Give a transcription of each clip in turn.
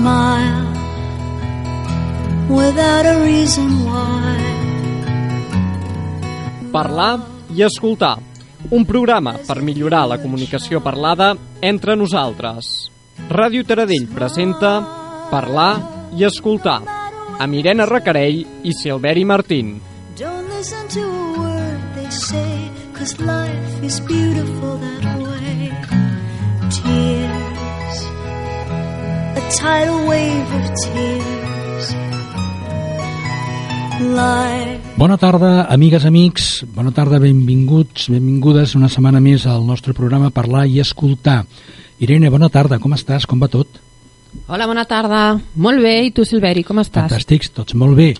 Smile without a reason why. Parlar i escoltar. Un programa per millorar la comunicació parlada entre nosaltres. Ràdio Taradell presenta Parlar i escoltar amb Irene Recarell i Silveri Martín. Don't listen to a word they say, cause life is beautiful that way. Tears, Bona tarda, amigues, amics. Bona tarda, benvinguts, benvingudes una setmana més al nostre programa Parlar i Escoltar. Irene, bona tarda, com estàs? Com va tot? Hola, bona tarda. Molt bé, i tu, Silveri, com estàs? Fantàstics, tots molt bé.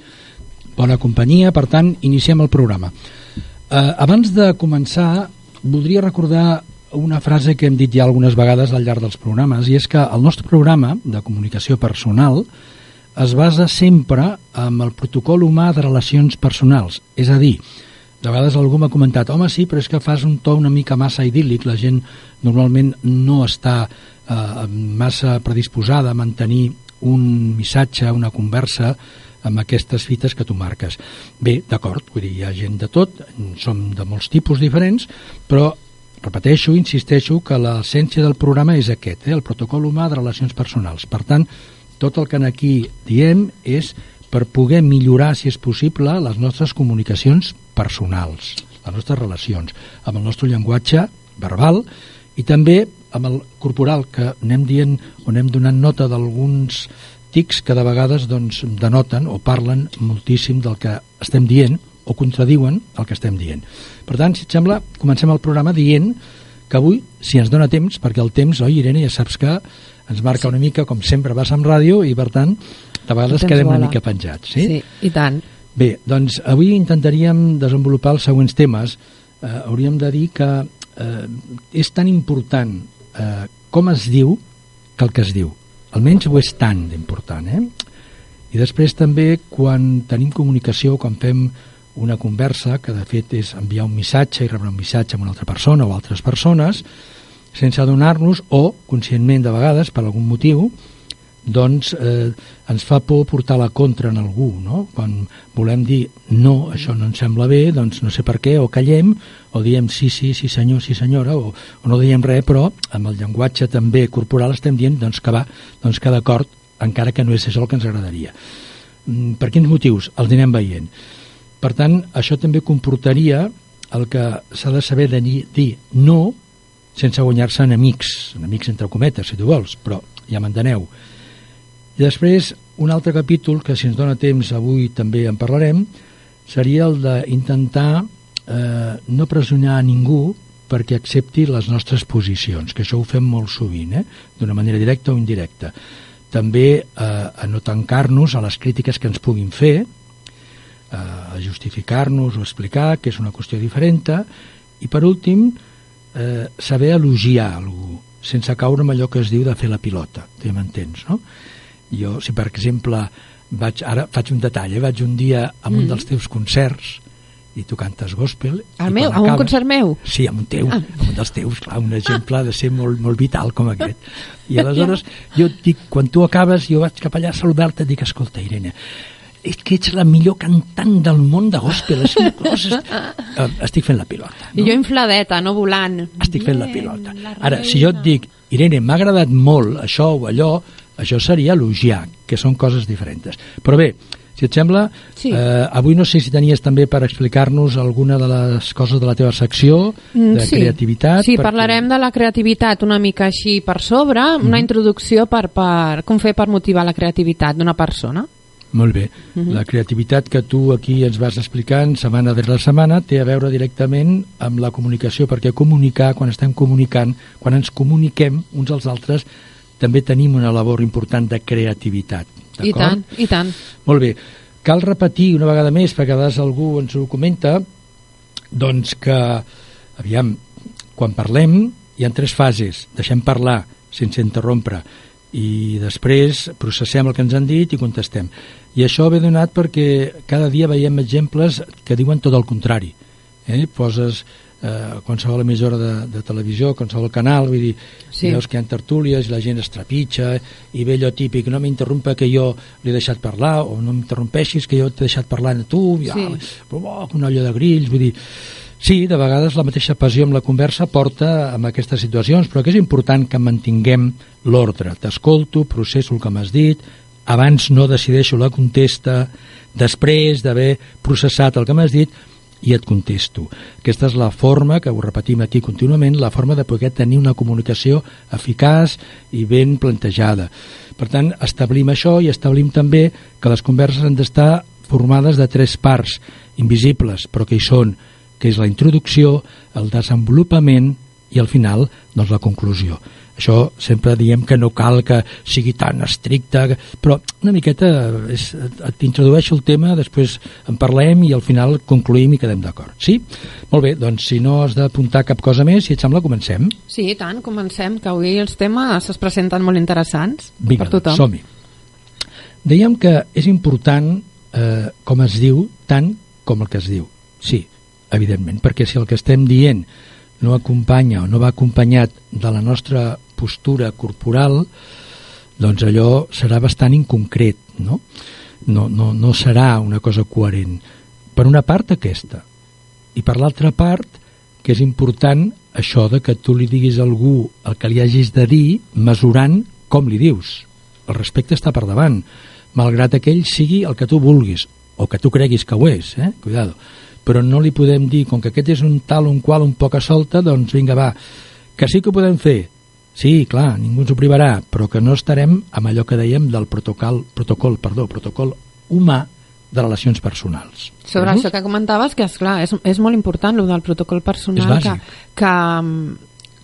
Bona companyia, per tant, iniciem el programa. Eh, abans de començar, voldria recordar una frase que hem dit ja algunes vegades al llarg dels programes, i és que el nostre programa de comunicació personal es basa sempre en el protocol humà de relacions personals. És a dir, de vegades algú m'ha comentat home, sí, però és que fas un to una mica massa idíl·lic, la gent normalment no està eh, massa predisposada a mantenir un missatge, una conversa amb aquestes fites que tu marques. Bé, d'acord, vull dir, hi ha gent de tot, som de molts tipus diferents, però repeteixo, insisteixo, que l'essència del programa és aquest, eh, el protocol humà de relacions personals. Per tant, tot el que aquí diem és per poder millorar, si és possible, les nostres comunicacions personals, les nostres relacions, amb el nostre llenguatge verbal i també amb el corporal, que anem dient o anem donant nota d'alguns tics que de vegades doncs, denoten o parlen moltíssim del que estem dient o contradiuen el que estem dient. Per tant, si et sembla, comencem el programa dient que avui, si ens dona temps, perquè el temps, oi, Irene, ja saps que ens marca sí. una mica, com sempre, vas amb ràdio i, per tant, de vegades quedem vola. una mica penjats. Sí? sí, i tant. Bé, doncs avui intentaríem desenvolupar els següents temes. Eh, hauríem de dir que eh, és tan important eh, com es diu que el que es diu. Almenys ho és tant d'important, eh? I després també quan tenim comunicació, quan fem una conversa, que de fet és enviar un missatge i rebre un missatge a una altra persona o altres persones, sense adonar-nos o, conscientment de vegades, per algun motiu, doncs eh, ens fa por portar la contra en algú, no? Quan volem dir no, això no ens sembla bé, doncs no sé per què, o callem, o diem sí, sí, sí senyor, sí senyora, o, o no diem res, però amb el llenguatge també corporal estem dient doncs, que va, doncs que d'acord, encara que no és això el que ens agradaria. Mm, Per quins motius? Els anem veient. Per tant, això també comportaria el que s'ha de saber de dir, no sense guanyar-se enemics, enemics entre cometes, si tu vols, però ja m'enteneu. I després, un altre capítol, que si ens dona temps avui també en parlarem, seria el d'intentar eh, no pressionar a ningú perquè accepti les nostres posicions, que això ho fem molt sovint, eh? d'una manera directa o indirecta. També eh, a no tancar-nos a les crítiques que ens puguin fer, a justificar-nos o explicar que és una qüestió diferent, i per últim, eh, saber elogiar algú, sense caure en allò que es diu de fer la pilota, tu ja m'entens, no? Jo, si per exemple, vaig, ara faig un detall, eh? vaig un dia a un Mm. dels teus concerts i tu cantes gospel... El i meu? A un acabes- concert meu? Sí, amb un teu, Ah. amb un dels teus, clar, un exemple ha de ser molt, molt vital com aquest. I aleshores, jo et dic, quan tu acabes, jo vaig cap allà a saludar-te, et dic, escolta, Irene, és que ets la millor cantant del món de gospel, és coses... Eh, Estic fent la pilota. I jo infladeta, no volant. Estic fent la Bien, pilota. la Ara, si jo et dic, Irene, m'ha agradat molt això o allò, això seria elogiar, que són coses diferents. Però bé, si et sembla, Sí. eh, avui no sé si tenies també per explicar-nos alguna de les coses de la teva secció, Mm, de creativitat. Sí, perquè- parlarem de la creativitat una mica així per sobre, una Mhm. introducció per, per com fer per motivar la creativitat d'una persona. Molt bé. La creativitat que tu aquí ens vas explicant setmana darrere setmana té a veure directament amb la comunicació, perquè comunicar, quan estem comunicant, quan ens comuniquem uns als altres, també tenim una labor important de creativitat. I tant, i tant. Molt bé. Cal repetir una vegada més, perquè a vegades algú ens ho comenta, doncs que, aviam, quan parlem hi ha tres fases. Deixem parlar sense interrompre i després processem el que ens han dit i contestem. I això ve donat perquè cada dia veiem exemples que diuen tot el contrari. Eh? Poses eh, qualsevol emissora de, de televisió, qualsevol canal, vull dir, Sí. veus que hi ha tertúlies i la gent es trepitja i ve allò típic, no m'interrompa que jo l'he deixat parlar o no m'interrompeixis que jo t'he deixat parlant a tu, ja, Sí. oh, una olla de grills, vull dir, sí, de vegades la mateixa passió amb la conversa porta a aquestes situacions, però que és important que mantinguem l'ordre. T'escolto, processo el que m'has dit, abans no decideixo la contesta, després d'haver processat el que m'has dit, i et contesto. Aquesta és la forma, que ho repetim aquí contínuament, la forma de poder tenir una comunicació eficaç i ben plantejada. Per tant, establim això i establim també que les converses han d'estar formades de tres parts invisibles, però que hi són, que és la introducció, el desenvolupament i al final doncs, la conclusió. Això sempre diem que no cal que sigui tan estricte, però una miqueta és, t'introdueixo el tema, després en parlem i al final concluïm i quedem d'acord. Sí? Molt bé, doncs si no has d'apuntar cap cosa més, si et sembla, comencem. Sí, i tant, comencem, que avui els temes es presenten molt interessants Vinga, per tothom. doncs, som-hi. Dèiem que és important eh, com es diu tant com el que es diu. Sí, evidentment, perquè si el que estem dient no acompanya o no va acompanyat de la nostra postura corporal, doncs allò serà bastant inconcret, no? No, no, no serà una cosa coherent. Per una part aquesta, i per l'altra part, que és important això de que tu li diguis a algú el que li hagis de dir mesurant com li dius. El respecte està per davant, malgrat aquell sigui el que tu vulguis, o que tu creguis que ho és, eh? Cuidado. Però no li podem dir, com que aquest és un tal, un qual, un poca solta, doncs vinga, va, que sí que ho podem fer. Sí, clar, ningú ens ho privarà, però que no estarem amb allò que dèiem del protocol, protocol, perdó, protocol humà de relacions personals. Sobre Mhm. això que comentaves, que és clar, és, és molt important, el del protocol personal, que, que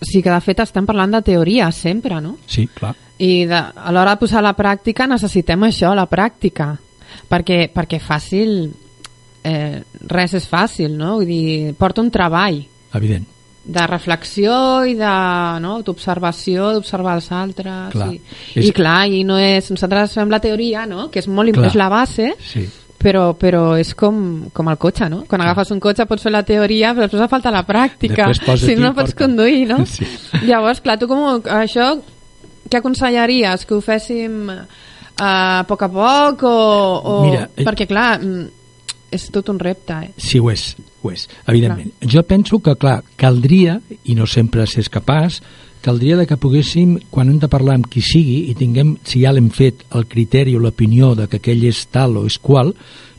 sí que de fet estem parlant de teoria sempre, no? Sí, clar. I de, a l'hora de posar a la pràctica necessitem això, la pràctica, perquè, perquè fàcil, eh, res és fàcil, no? Vull dir, porta un treball Evident. de reflexió i de no, d'observació, d'observar els altres. Clar. I, És- I clar, i no és... Nosaltres fem la teoria, no?, que és, molt, Clar. és la base, Sí. però, però és com, com el cotxe, no? Quan agafes un cotxe pots fer la teoria, però després fa falta la pràctica. Si no, no pots conduir, no? Sí. Llavors, clar, tu com això, què aconsellaries? Que ho féssim a poc a poc o... o... Mira, eh- Perquè, clar, mm, és tot un repte, eh? Sí, ho és, ho és, evidentment. Clar. Jo penso que, clar, caldria, i no sempre s'és capaç, caldria de que poguéssim, quan hem de parlar amb qui sigui, i tinguem, si ja l'hem fet, el criteri o l'opinió de que aquell és tal o és qual,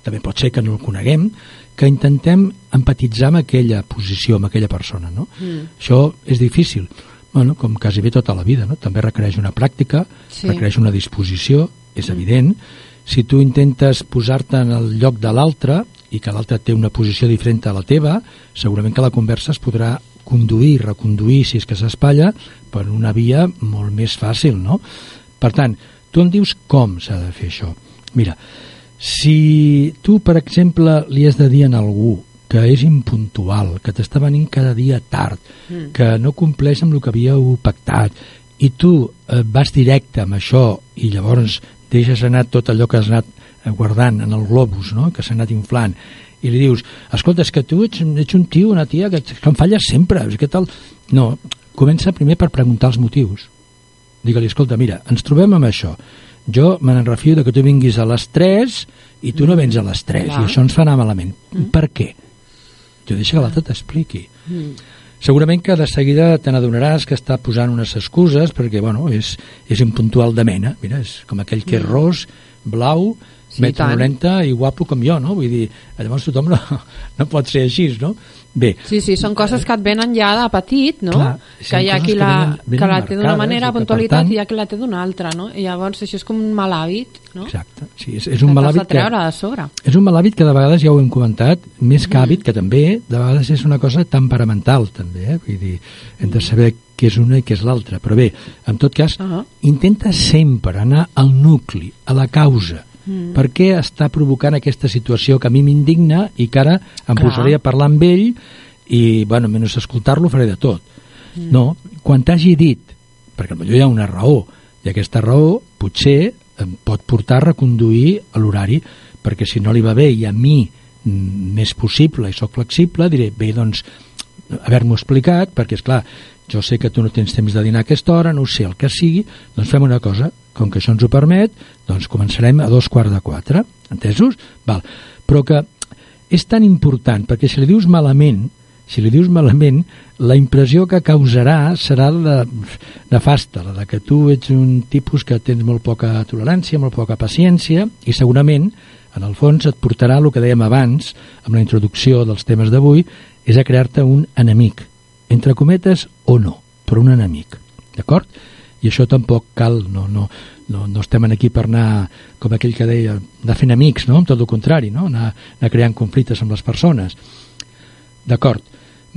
també pot ser que no el coneguem, que intentem empatitzar amb aquella posició, amb aquella persona, no? Mm. Això és difícil. Bueno, com quasi bé tota la vida, no? També requereix una pràctica, Sí. requereix una disposició, és evident. Si tu intentes posar-te en el lloc de l'altre i que l'altre té una posició diferent a la teva, segurament que la conversa es podrà conduir, reconduir, si és que s'espatlla, per una via molt més fàcil, no? Per tant, tu em dius com s'ha de fer això. Mira, si tu, per exemple, li has de dir a algú que és impuntual, que t'està venint cada dia tard, mm. que no compleix amb el que havíeu pactat, i tu eh, vas directe amb això i llavors deixes anar tot allò que has anat eh, guardant en el globus, no? que s'ha anat inflant, i li dius, escolta, és que tu ets, ets un tio, una tia, que, que em falles sempre, és que tal... No, comença primer per preguntar els motius. Digue-li, escolta, mira, ens trobem amb això. Jo me n'enrefio de que tu vinguis a les 3 i tu no vens a les 3 Clar. i això ens fa anar malament. Mm. Per què? Jo deixa que l'altre t'expliqui. Mm. Segurament que de seguida te n'adonaràs que està posant unes excuses perquè, bueno, és, és impuntual de mena. Mira, és com aquell que és ros, blau, Sí, metre tant. 90 i guapo com jo, no? Vull dir, llavors tothom no, no pot ser així, no? Bé, Sí, sí, són coses que et venen ja de petit, no? Clar, que són hi ha qui que la, venen- venen que la té d'una manera, que, puntualitat, tant- i hi ha qui la té d'una altra, no? I llavors això és com un mal hàbit, no? exacte. Sí, és, és un Que mal hàbit que, de sobre. és un mal hàbit que de vegades ja ho hem comentat, més que hàbit, que també de vegades és una cosa temperamental, també, eh? Vull dir, hem de saber què és una i què és l'altra. Però bé, en tot cas, Ah. intenta sempre anar al nucli, a la causa. Mm. Per què està provocant aquesta situació que a mi m'indigna i que ara em Clar. posaré a parlar amb ell i, bueno, menys escoltar-lo faré de tot. Mm. No, quan t'hagi dit, perquè potser hi ha una raó, i aquesta raó potser em pot portar a reconduir l'horari, perquè si no li va bé i a mi mm, m'és possible i sóc flexible, diré, bé, doncs, haver-m'ho explicat, perquè, és clar, jo sé que tu no tens temps de dinar a aquesta hora, no sé, el que sigui, doncs fem una cosa, com que això ens ho permet, doncs començarem a dos quarts de quatre, entesos? Val. Però que és tan important, perquè si li dius malament, si li dius malament, la impressió que causarà serà la nefasta, la de que tu ets un tipus que tens molt poca tolerància, molt poca paciència, i segurament, en el fons, et portarà el que dèiem abans, amb la introducció dels temes d'avui, és a crear-te un enemic, entre cometes o no, però un enemic, d'acord? I això tampoc cal, no, no, no, no estem aquí per anar, com aquell que deia, anar fent amics, no? Tot el contrari, no? Anar, anar creant conflictes amb les persones. D'acord,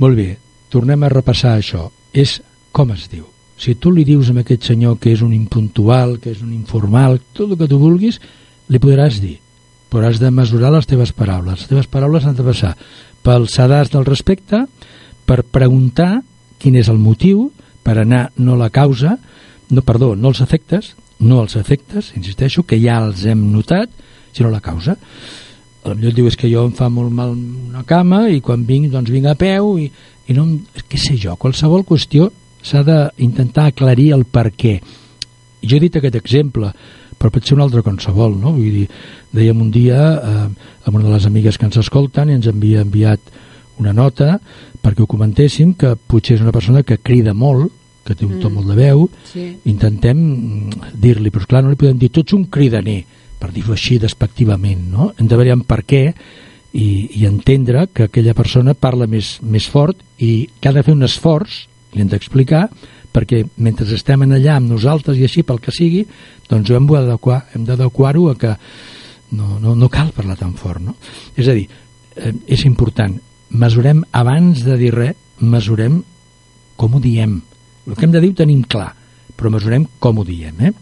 molt bé, tornem a repassar això. És com es diu. Si tu li dius a aquest senyor que és un impuntual, que és un informal, tot el que tu vulguis, li podràs dir. Però has de mesurar les teves paraules. Les teves paraules han de passar pel sedàs del respecte, per preguntar quin és el motiu, per anar no la causa, no, perdó, no els efectes, no els efectes, insisteixo, que ja els hem notat, sinó la causa. A millor et diu és que jo em fa molt mal una cama i quan vinc, doncs vinc a peu i, i no, què sé jo, qualsevol qüestió s'ha d'intentar aclarir el per què. Jo he dit aquest exemple, però pot ser un altre qualsevol, no? Vull dir, dèiem un dia eh, amb una de les amigues que ens escolten i ens havia enviat una nota perquè ho comentéssim, que potser és una persona que crida molt, que té un to Mm. molt de veu, Sí. intentem dir-li, però clar, no li podem dir tots un cridaner, per dir-ho així despectivament, no? Hem de veure per què i, i entendre que aquella persona parla més, més fort i que ha de fer un esforç, li hem d'explicar, perquè mentre estem en allà amb nosaltres i així pel que sigui, doncs ho hem d'adequar, hem d'adequar-ho a que no, no, no cal parlar tan fort, no? És a dir, eh, és important, mesurem abans de dir res, mesurem com ho diem. El que hem de dir ho tenim clar, però mesurem com ho diem, eh?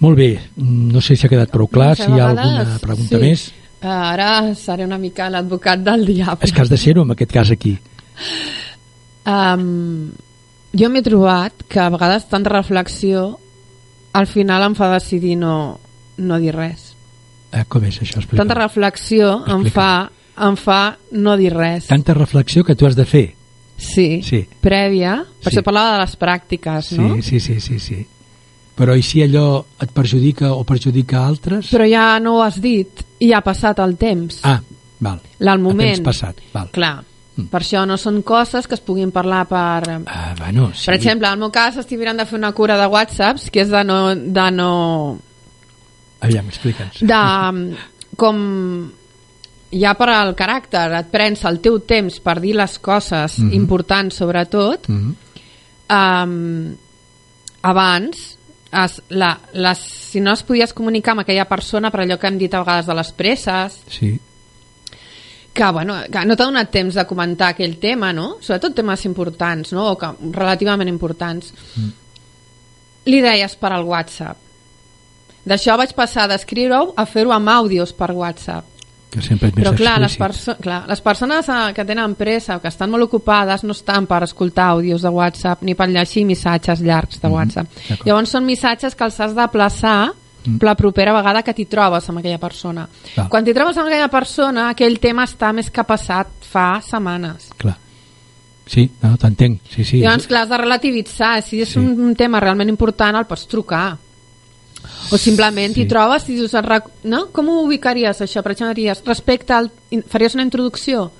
Molt bé, no sé si ha quedat prou clar, si hi ha alguna pregunta sí. més. Eh, Ara seré una mica l'advocat del diable. És que has de ser-ho en aquest cas aquí. Um, jo m'he trobat que a vegades tanta reflexió al final em fa decidir no, no dir res. Eh, com és això? Explica. Tanta reflexió em Explica. fa, em fa no dir res. Tanta reflexió que tu has de fer. Sí, Sí. prèvia. Per Sí. això parlava de les pràctiques, Sí, no? sí, sí, sí, sí. Però i si allò et perjudica o perjudica altres? Però ja no ho has dit i ha passat el temps. Ah, val. El moment. temps passat, val. Clar. Mm. Per això no són coses que es puguin parlar per... Ah, bueno, sí. Per exemple, en el meu cas estic mirant de fer una cura de whatsapps que és de no... De no Aviam, explica'ns. de, com ja per al caràcter et prens el teu temps per dir les coses Mhm. importants sobretot Mm um, abans es, la, les, si no es podies comunicar amb aquella persona per allò que hem dit a vegades de les presses Sí, que, bueno, que no t'ha donat temps de comentar aquell tema, no? Sobretot temes importants, no? O que, relativament importants. Mm. Li deies per al WhatsApp. D'això vaig passar d'escriure-ho a fer-ho amb àudios per WhatsApp. Que sempre és més Però clar les, clar, les persones eh, que tenen pressa o que estan molt ocupades no estan per escoltar àudios de WhatsApp ni per llegir missatges llargs de Mhm, WhatsApp. d'acord. Llavors són missatges que els has de plaçar Mm. la propera vegada que t'hi trobes amb aquella persona. Val. Quan t'hi trobes amb aquella persona, aquell tema està més que passat fa setmanes. Clar. Sí, no, t'entenc. Sí, sí. Llavors, clar, has de relativitzar. Si és Sí. un tema realment important, el pots trucar. O simplement Sí. t'hi trobes i dius, "Rec- no? com ho ubicaries, això? Per exemple, diries, respecte al... faries una introducció.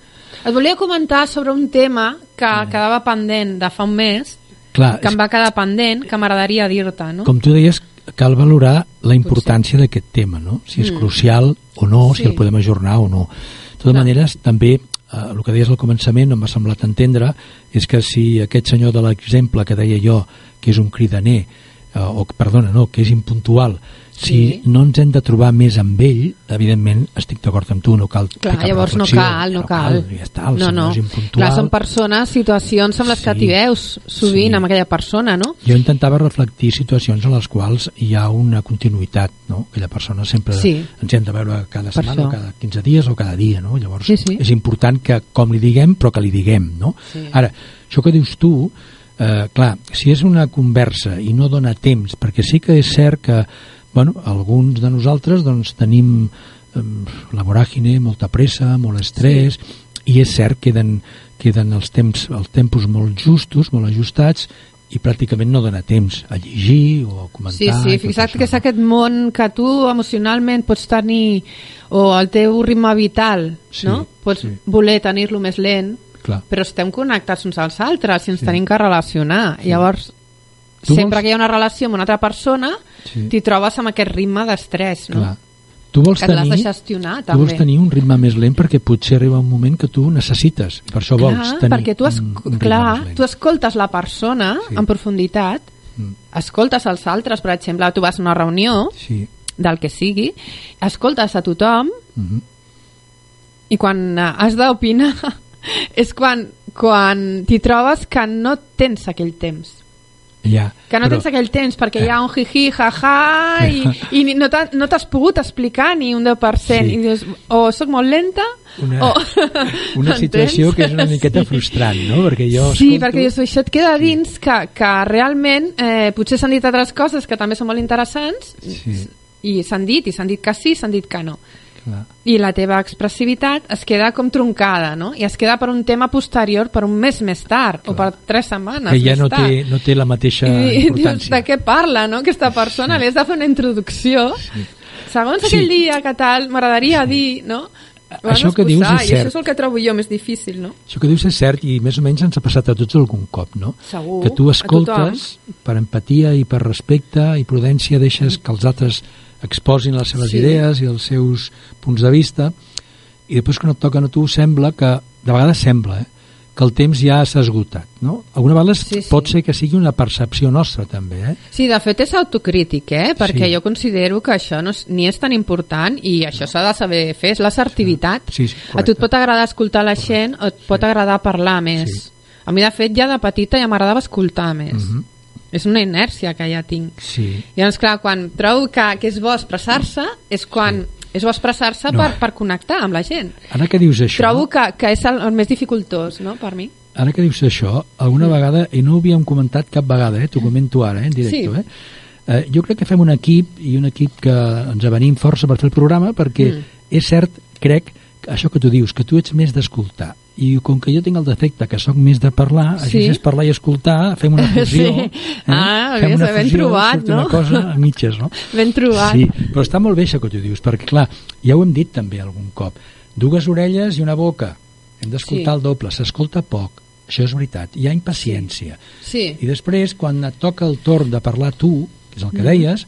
Et volia comentar sobre un tema que quedava pendent de fa un mes, Clar, que em va quedar pendent, que m'agradaria dir-te, no? com tu deies, cal valorar la importància d'aquest tema, no? Si és Mm. crucial o no, Sí. si el podem ajornar o no. De totes Clar. maneres, també, eh, el que deies al començament no m'ha semblat entendre, és que si aquest senyor de l'exemple que deia jo, que és un cridaner, eh, o, perdona, no, que és impuntual, si Sí. no ens hem de trobar més amb ell, evidentment estic d'acord amb tu, no cal Clar, llavors no cal, no cal. Ja està, el no, no. és impuntual. Clar, són persones, situacions amb les que Sí. t'hi veus sovint Sí. amb aquella persona, no? Jo intentava reflectir situacions en les quals hi ha una continuïtat, no? Aquella persona sempre Sí. ens hem de veure cada Per setmana, això. o cada 15 dies o cada dia, no? Llavors Sí, sí. és important que com li diguem, però que li diguem, no? Sí. Ara, això que dius tu, eh, clar, si és una conversa i no dona temps, perquè sí que és cert que, bueno, alguns de nosaltres doncs tenim eh, la voràgine, molta pressa, molt estrès, i és cert que queden, queden els temps els tempos molt justos, molt ajustats, i pràcticament no dona temps a llegir o a comentar. Sí, sí, fixa't que és aquest món que tu emocionalment pots tenir o el teu ritme vital, Sí, no? Pots sí. voler tenir-lo més lent, Clar. però estem connectats uns als altres i ens Sí. tenim que relacionar. Sí. Llavors, Tu sempre vols- que hi ha una relació amb una altra persona, Sí. t'hi trobes amb aquest ritme d'estrès, no? Clar. Tu vols Que tenir... de gestionar, Tu vols també. tenir un ritme més lent perquè potser arriba un moment que tu necessites. I per això vols Clar, tenir perquè tu, es, un, un clar, tu escoltes la persona Sí. en profunditat, Mm. escoltes els altres, per exemple, tu vas a una reunió Sí. del que sigui, escoltes a tothom Mm i quan eh, has d'opinar és quan, quan t'hi trobes que no tens aquell temps. Ja. Que no però, tens aquell temps perquè hi ha un jiji, jaja i, i no t'ha- no t'has pogut explicar ni un 10% Sí. i dius, o sóc molt lenta Una, o... una situació que és una miqueta Sí. frustrant, no? Perquè jo Sí, escolto... perquè això, això et queda dins que, que realment eh, potser s'han dit altres coses que també són molt interessants Sí. i s'han dit, i s'han dit que sí, s'han dit que no. Clar. I la teva expressivitat es queda com troncada, no? I es queda per un tema posterior, per un mes més tard, o per tres setmanes Que ja no tard. té, no té la mateixa I dius, importància. de què parla, no? Aquesta persona, li has de fer una introducció. Segons Sí. aquell dia que tal, m'agradaria dir, no? Has Això que dius és I cert. això és el que trobo jo més difícil, no? Això que dius és cert i més o menys ens ha passat a tots algun cop, no? Segur, que tu escoltes per empatia i per respecte i prudència deixes que els altres exposin les seves Sí. idees i els seus punts de vista i després quan et toquen a tu sembla que, de vegades sembla, eh, que el temps ja s'ha esgotat, no? Alguna vegada Sí, sí. pot ser que sigui una percepció nostra també, eh? Sí, de fet és autocrític, eh? perquè Sí. jo considero que això no és, ni és tan important i això s'ha de saber fer, és l'assertivitat. Sí, sí, a tu et correcte. pot agradar escoltar la gent o et pot agradar parlar més. Sí. A mi, de fet, ja de petita ja m'agradava escoltar més. Mhm. És una inèrcia que ja tinc. Sí. Llavors, clar, quan trobo que, que és bo expressar-se, és quan és bo expressar-se No. per, per connectar amb la gent. Ara que dius això... Trobo que, que és el, el més dificultós, no?, per mi. Ara que dius això, alguna Mm. vegada, i no ho havíem comentat cap vegada, eh, t'ho comento ara, eh, en directe, Sí. eh? Eh, jo crec que fem un equip i un equip que ens avenim força per fer el programa perquè Mm. és cert, crec, això que tu dius, que tu ets més d'escoltar i com que jo tinc el defecte que sóc més de parlar, Sí. així és parlar i escoltar, fem una fusió, Sí. eh? Ah, fem una ben fusió, trobat, no? una cosa a mitges, no? Ben trobat. Sí, però està molt bé això que tu dius, perquè clar, ja ho hem dit també algun cop, dues orelles i una boca, hem d'escoltar Sí. el doble, s'escolta poc, això és veritat, hi ha impaciència. Sí. I després, quan et toca el torn de parlar tu, que és el que deies,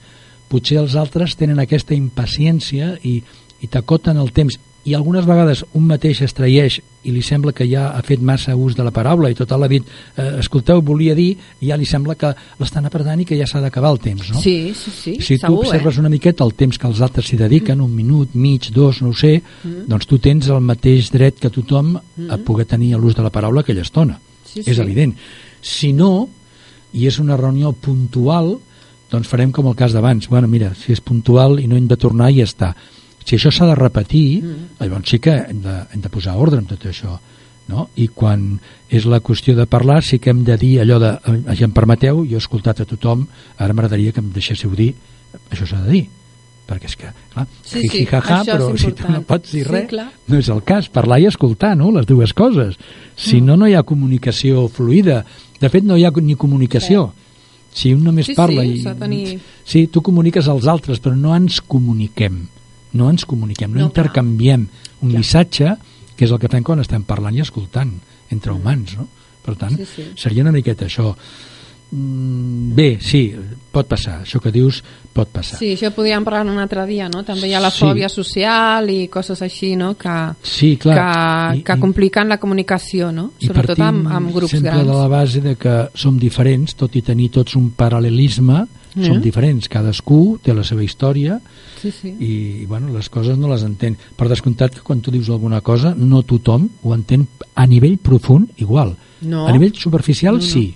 potser els altres tenen aquesta impaciència i, i t'acoten el temps. I algunes vegades un mateix es traeix i li sembla que ja ha fet massa ús de la paraula i total ha dit, eh, escolteu, volia dir, i ja li sembla que l'estan apretant i que ja s'ha d'acabar el temps, no? Sí, sí, sí, si tu segur, observes eh? una miqueta el temps que els altres s'hi dediquen, un minut, mig, dos, no ho sé, Mm. doncs tu tens el mateix dret que tothom a poder tenir l'ús de la paraula aquella estona. Sí, és sí. evident. Si no, i és una reunió puntual, doncs farem com el cas d'abans. Bueno, mira, si és puntual i no hem de tornar, ja està. Si això s'ha de repetir, Mm. llavors sí que hem de, hem de posar ordre en tot això. No? I quan és la qüestió de parlar sí que hem de dir allò de "Eh, ja em permeteu, jo he escoltat a tothom ara m'agradaria que em deixéssiu dir això s'ha de dir perquè és que, clar, Sí, jiji, sí, jaja, això és però si tu no pots dir Sí, res clar. no és el cas, parlar i escoltar no? les dues coses si no, no hi ha comunicació fluida de fet no hi ha ni comunicació si un només Sí, parla sí, i... tenir- sí, tu comuniques als altres però no ens comuniquem no ens comuniquem, no, No, intercanviem un Clar. missatge que és el que fem quan estem parlant i escoltant entre humans no? per tant, Sí, sí. seria una miqueta això mm, bé, sí, pot passar. Això que dius pot passar. Sí, això podríem parlar un altre dia, no? També hi ha la Sí. fòbia social i coses així, no? Que, Sí, clar. que, I- que i- compliquen la comunicació, no? I Sobretot partim amb, amb grups sempre grans. de la base de que som diferents, tot i tenir tots un paral·lelisme, Mm. som diferents. Cadascú té la seva història Sí, sí. i, bueno, les coses no les entén. Per descomptat que quan tu dius alguna cosa, no tothom ho entén a nivell profund igual. No. A nivell superficial No, no. sí,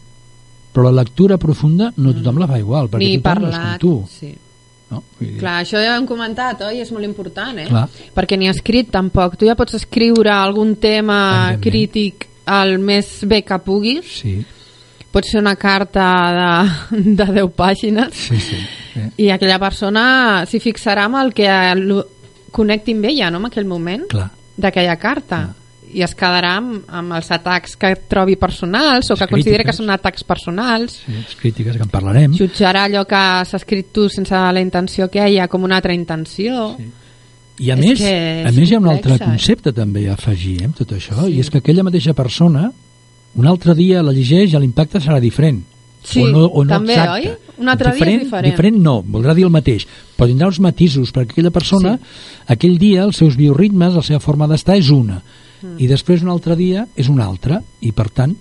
però la lectura profunda no tothom la fa igual, perquè Ni tothom no és com parlat. tu. Sí. No? Vull dir, Clar, això ja ho hem comentat, oi? És molt important, eh? Clar. Perquè ni escrit tampoc. Tu ja pots escriure algun tema crític el més bé que puguis. Sí, Pot ser una carta de, de 10 pàgines sí, sí. Eh? i aquella persona s'hi fixarà amb el que el- connecti amb ella, no?, en aquell moment Clar. d'aquella carta. I es quedarà amb, amb els atacs que trobi personals o Les que consideri que crítiques. són atacs personals. Sí, les crítiques que en parlarem. Jutjarà allò que s'ha escrit tu sense la intenció que hi ha com una altra intenció. Sí. I a És més, a és més hi ha un altre eh? concepte també a afegir eh, amb tot això, i és que aquella mateixa persona un altre dia la llegeix i l'impacte serà diferent. Sí, o no, o no també, exacte. oi? Un altre dia és diferent. Diferent no, voldrà dir el mateix, però tindrà uns matisos, perquè aquella persona, Sí. aquell dia, els seus bioritmes, la seva forma d'estar és una, Mm. i després un altre dia és una altra, i per tant,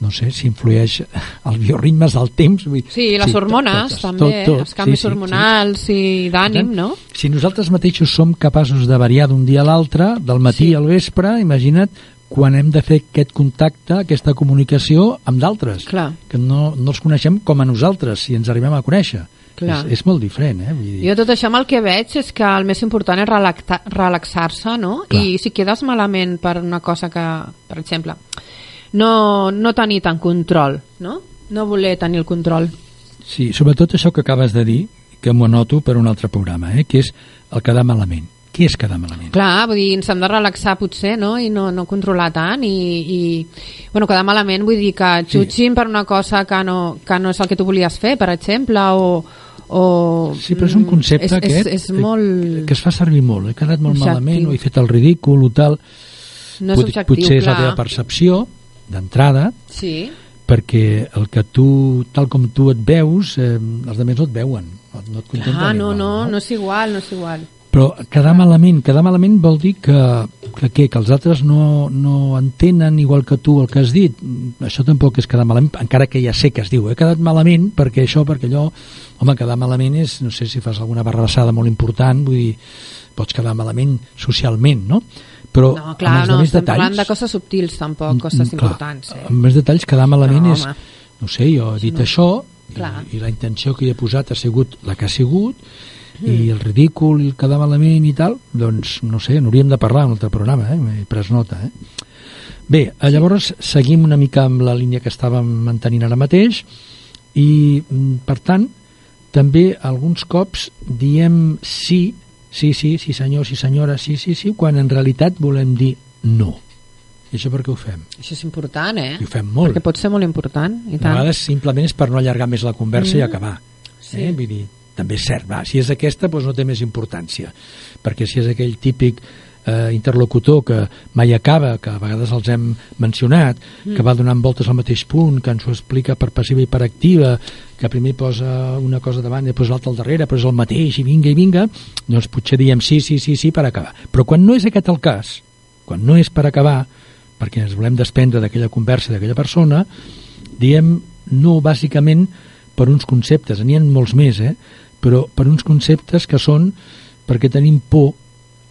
no sé si influeix els bioritmes del temps. vull dir- Sí, les tot- hormones totes, també, tot, tot, els canvis sí, sí, sí. hormonals i d'ànim, no? Si nosaltres mateixos som capaços de variar d'un dia a l'altre, del matí Sí. al vespre, imagina't quan hem de fer aquest contacte, aquesta comunicació amb d'altres, que no, no els coneixem com a nosaltres, si ens arribem a conèixer. Clar. És, és molt diferent, eh? Vull dir, Jo tot això amb el que veig és que el més important és relaxar-se, no? Clar. I si quedes malament per una cosa que, per exemple, no, no tenir tant control, no? No voler tenir el control. Sí, sobretot això que acabes de dir, que m'ho anoto per un altre programa, eh? que és el quedar malament. Què és quedar malament? Clar, vull dir, ens hem de relaxar potser, no? I no, no controlar tant i, i bueno, quedar malament vull dir que et Sí. jutgin per una cosa que no, que no és el que tu volies fer, per exemple, o... o Sí, però és un concepte és, aquest és, és eh, molt... que es fa servir molt. He quedat molt Objectiu. malament, o he fet el ridícul o tal. no és Pot- objectiu, Potser és la clar. teva percepció d'entrada, Sí, perquè el que tu, tal com tu et veus, eh, els altres no et veuen, no no et contemplen clar, no, igual, no, no és igual, no és igual. Però quedar malament, quedar malament vol dir que, que, què, que els altres no, no entenen igual que tu el que has dit. Això tampoc és quedar malament, encara que ja sé que es diu, he quedat malament perquè això, perquè allò... Home, quedar malament és, no sé si fas alguna barrassada molt important, vull dir, pots quedar malament socialment, no? Però No, clar, amb els no, altres estem parlant detalls... de coses subtils, tampoc, coses Mm, clar, importants. Eh? Amb més detalls, quedar malament No, és... home. No sé, jo he dit això i, i la intenció que hi he posat ha sigut la que ha sigut Mm. i el ridícul i el quedar malament i tal, doncs no sé, n'hauríem de parlar en un altre programa, eh? m'he pres nota. Eh? Bé, eh, llavors seguim una mica amb la línia que estàvem mantenint ara mateix i, mm, per tant, també alguns cops diem sí, sí, sí, sí senyor, sí senyora, sí, sí, sí, quan en realitat volem dir no. I això per què ho fem? Això és important, eh? I ho fem molt. Perquè pot ser molt important, i A tant. vegades simplement és per no allargar més la conversa mm. i acabar. Sí. Eh? Vull dir, també és cert, va, si és aquesta doncs no té més importància, perquè si és aquell típic eh, interlocutor que mai acaba, que a vegades els hem mencionat, mm. que va donant voltes al mateix punt, que ens ho explica per passiva i per activa, que primer posa una cosa davant i després l'altra al darrere, però és el mateix, i vinga, i vinga, doncs potser diem sí, sí, sí, sí, per acabar. Però quan no és aquest el cas, quan no és per acabar, perquè ens volem desprendre d'aquella conversa d'aquella persona, diem no bàsicament per uns conceptes, n'hi ha molts més, eh? Però per uns conceptes que són perquè tenim por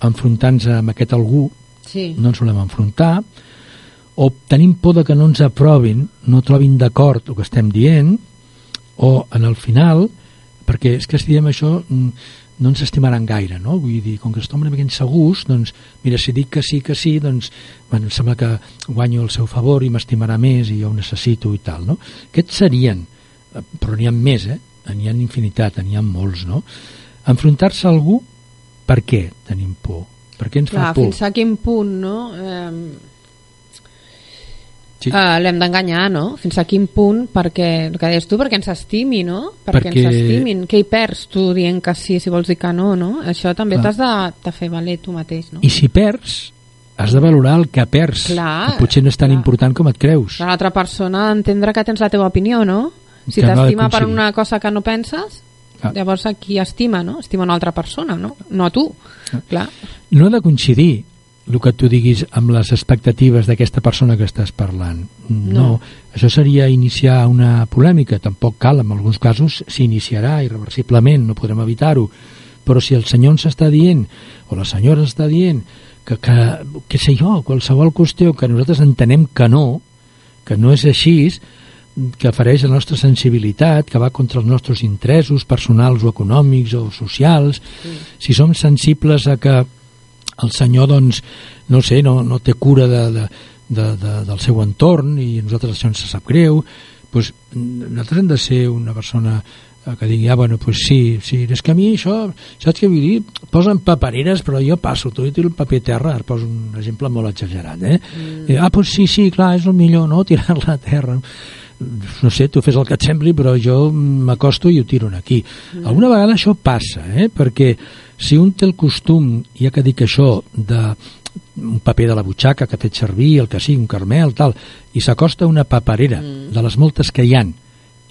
enfrontar-nos amb aquest algú, Sí. no ens volem enfrontar, o tenim por de que no ens aprovin, no trobin d'acord el que estem dient, o en el final, perquè és que si diem això mm, no ens estimaran gaire, no? Vull dir, com que estem una mica insegurs, doncs, mira, si dic que sí, que sí, doncs, bueno, em sembla que guanyo el seu favor i m'estimarà més i jo ho necessito i tal, no? Aquests serien, eh, però n'hi ha més, eh? N'hi ha infinitat, n'hi ha molts, no? Enfrontar-se a algú, per què tenim por? Per què ens Clar, fa por? fins a quin punt, no? Eh, Sí. eh, L'hem d'enganyar, no? Fins a quin punt, perquè, el que deies tu, perquè ens estimi, no? Perquè, Perquè- ens estimin. Què hi perds tu dient que sí si vols dir que no, no? Això també t'has de, de fer valer tu mateix, no? I si perds, has de valorar el que perds. Clar, que potser no és tan clar. important com et creus. L'altra persona ha d'entendre que tens la teva opinió, no? Si t'estima per una cosa que no penses, Ah. llavors a qui estima, no? Estima una altra persona, no? No a tu. Ah. Clar. no ha de coincidir el que tu diguis amb les expectatives d'aquesta persona que estàs parlant. No. No. Això seria iniciar una polèmica. Tampoc cal, en alguns casos s'iniciarà irreversiblement, no podrem evitar-ho. Però si el senyor ens està dient, o la senyora està dient, que, que, que sé jo, qualsevol qüestió que nosaltres entenem que no, que no és així, que fareix la nostra sensibilitat, que va contra els nostres interessos personals o econòmics o socials, si som sensibles a que el senyor, doncs, no sé, no, no té cura de, de, de, de, del seu entorn i a nosaltres això ens sap greu, doncs nosaltres hem de ser una persona eh, que digui, ah, bueno, pues sí, sí, és que a mi això, saps què vull dir? Posen papereres, però jo passo, tu tiro el paper a terra, ara poso un exemple molt exagerat, eh? Mm. Ah, pues sí, sí, clar, és el millor, no?, tirar-la a terra no sé, tu fes el que et sembli, però jo m'acosto i ho tiro aquí. Mm. Alguna vegada això passa, eh? perquè si un té el costum, ja que dic això, de un paper de la butxaca que ha fet servir, el que sigui, un carmel, tal, i s'acosta una paperera mm. de les moltes que hi han,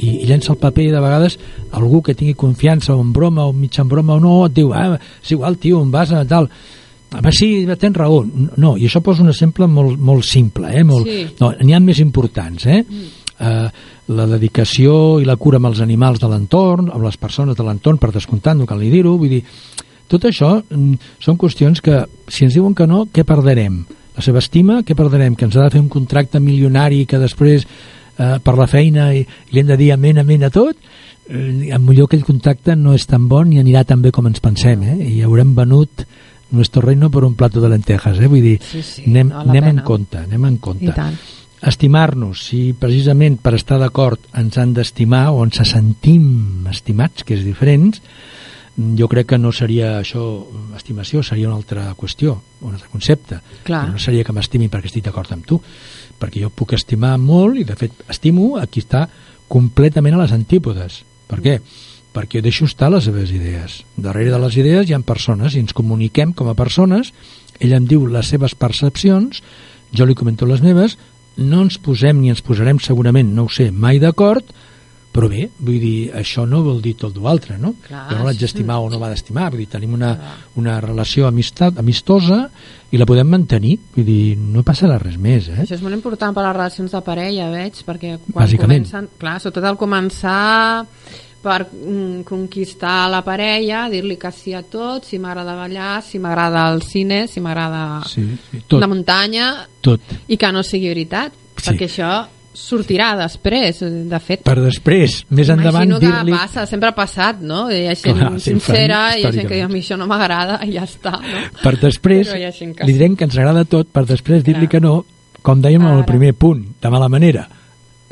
i, i llença el paper i de vegades algú que tingui confiança o en broma o mig en broma o no, et diu, ah, és igual, tio, on vas, a tal... Home, sí, tens raó. No, i això posa un exemple molt, molt simple, eh? Molt, Sí. no, n'hi ha més importants, eh? Mm. Eh, la dedicació i la cura amb els animals de l'entorn, amb les persones de l'entorn, per descomptat, no cal ni dir-ho, vull dir, tot això mm, són qüestions que, si ens diuen que no, què perdrem? La seva estima, què perdrem? Que ens ha de fer un contracte milionari que després, eh, per la feina, i, i li hem de dir amén, amén a tot? Eh, millor aquell contracte no és tan bon ni anirà tan bé com ens pensem, eh? I haurem venut nuestro reino per un plato de lentejas, eh? Vull dir, Sí, sí, anem, la anem en compte, anem en compte. I tant. Estimar-nos, si precisament per estar d'acord ens han d'estimar o ens sentim estimats, que és diferent, jo crec que no seria això estimació, seria una altra qüestió, un altre concepte. Clar. Però no seria que m'estimi perquè estic d'acord amb tu, perquè jo puc estimar molt i de fet estimo a qui està completament a les antípodes. Per què? Perquè jo deixo estar les seves idees. Darrere de les idees hi ha persones i ens comuniquem com a persones, ell em diu les seves percepcions, jo li comento les meves, no ens posem ni ens posarem segurament, no ho sé, mai d'acord, però bé, vull dir, això no vol dir tot l'altre, no? Clar, jo no l'haig sí. d'estimar o no m'ha d'estimar, vull dir, tenim una, una relació amistat, amistosa i la podem mantenir, vull dir, no passarà res més, eh? Això és molt important per a les relacions de parella, veig, perquè quan Bàsicament. comencen... Clar, sobretot al començar per mm, conquistar la parella, dir-li que sí a tot, si m'agrada ballar, si m'agrada el cine, si m'agrada Sí, sí, tot, la muntanya, tot. i que no sigui veritat, Sí. perquè això sortirà després, de fet. Per després, més endavant, Imagino que dir-li... passa, sempre ha passat, no? Hi ha gent Clar, sincera, hi ha gent que diu, a mi això no m'agrada, i ja està, no? Per després, que li direm que ens agrada tot, per després dir-li que no, com dèiem en el Ara. primer punt, de mala manera.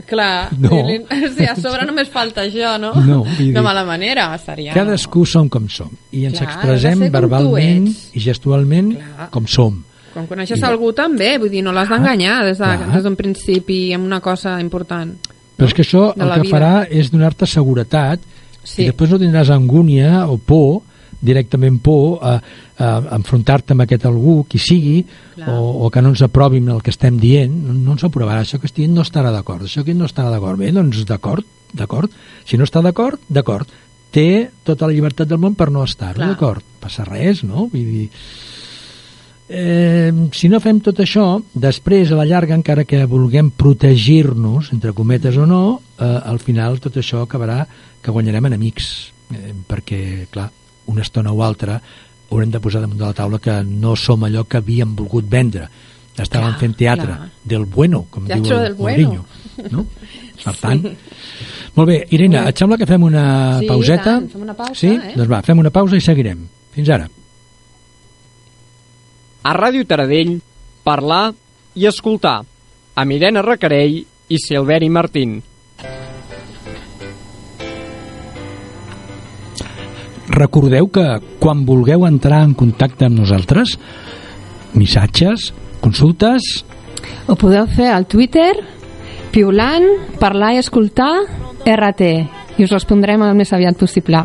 Clar, No. sigui, a sobre només falta això, no? No, vull dir- De mala manera, seria... Cadascú som com som i ens Clar, expressem de verbalment i gestualment Clar. com som. Quan coneixes I- algú també, vull dir, no l'has d'enganyar des de- d'un principi amb una cosa important. Però és que això De el que vida. farà és donar-te seguretat Sí. i després no tindràs angúnia o por, directament por, a, a, a enfrontar-te amb aquest algú, qui sigui, Clar. o, o que no ens aprovin el que estem dient, no, no ens aprovarà. Això que estic dient no estarà d'acord, això que no estarà d'acord. Bé, doncs d'acord, d'acord. Si no està d'acord, d'acord. Té tota la llibertat del món per no estar Clar. d'acord. Passa res, no? Vull dir... Eh, si no fem tot això, després a la llarga, encara que vulguem protegir-nos, entre cometes o no, eh, al final tot això acabarà que guanyarem enemics, eh, perquè, clar, una estona o altra haurem de posar damunt de la taula que no som allò que havíem volgut vendre. Estàvem Clar, fent teatre clar. del bueno, com Teatro diu el del bueno. Mourinho. No? Per tant, molt bé, Irene, et sembla que fem una Sí, pauseta? tant, fem una pausa, sí? eh? Doncs va, fem una pausa i seguirem. Fins ara. A Ràdio Taradell, parlar i escoltar. Amb Irene Recarell i Silveri Martín. Recordeu que quan vulgueu entrar en contacte amb nosaltres, missatges, consultes, Ho podeu fer al Twitter, piulant, parlar i escoltar, RT, i us respondrem el més aviat possible.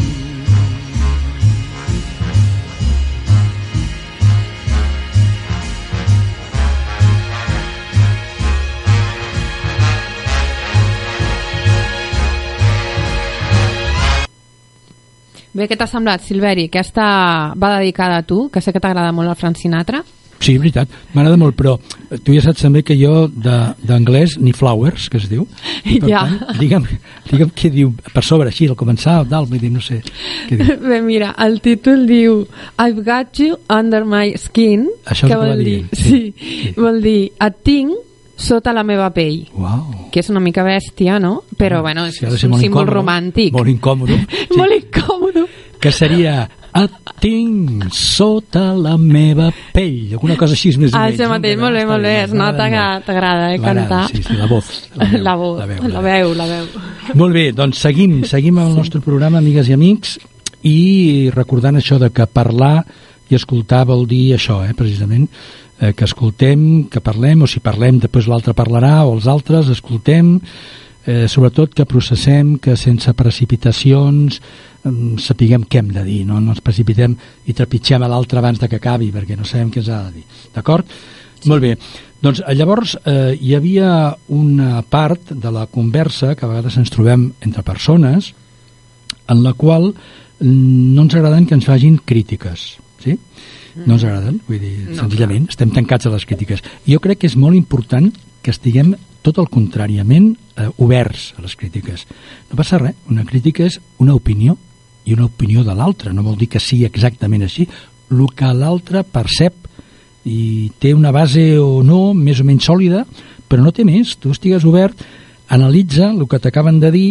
Bé, què t'ha semblat, Silveri? Aquesta va dedicada a tu, que sé que t'agrada molt el Frank Sinatra. Sí, veritat, m'agrada molt, però tu ja saps també que jo d'anglès ni flowers, que es diu. Per Ja. Tant, digue'm, digue'm què diu per sobre, així, al començar, dalt, vull dir, no sé. Què diu? Bé, mira, el títol diu I've got you under my skin, Això que que vol dir, dient, sí, sí, sí. vol dir et tinc sota la meva pell. Uau. Que és una mica bèstia, no? Però, bueno, és, Sí, és un símbol incòmode, romàntic. Molt incòmode. Sí. Molt incòmode. Que seria et tinc sota la meva pell. Alguna cosa així més Ah, això mateix, molt bé, molt bé. Es nota que t'agrada, eh, cantar. Sí, sí, la voz. La, veu, la, veu, la veu, la veu. Molt bé, doncs seguim, seguim el nostre programa, amigues i amics, i recordant això de que parlar i escoltar vol dir això, eh, precisament, eh, que escoltem, que parlem, o si parlem després l'altre parlarà, o els altres escoltem, eh, sobretot que processem, que sense precipitacions em, sapiguem què hem de dir, no, no ens precipitem i trepitgem a l'altre abans de que acabi, perquè no sabem què ens ha de dir. D'acord? Sí. Molt bé. Doncs eh, llavors eh, hi havia una part de la conversa que a vegades ens trobem entre persones en la qual mm, no ens agraden que ens facin crítiques, sí? No ens agraden, vull dir, No, senzillament, estem tancats a les crítiques. Jo crec que és molt important que estiguem tot el contràriament eh, oberts a les crítiques. No passa res, una crítica és una opinió i una opinió de l'altre, no vol dir que sigui exactament així. El que l'altre percep i té una base o no més o menys sòlida, però no té més. Tu estigues obert, analitza el que t'acaben de dir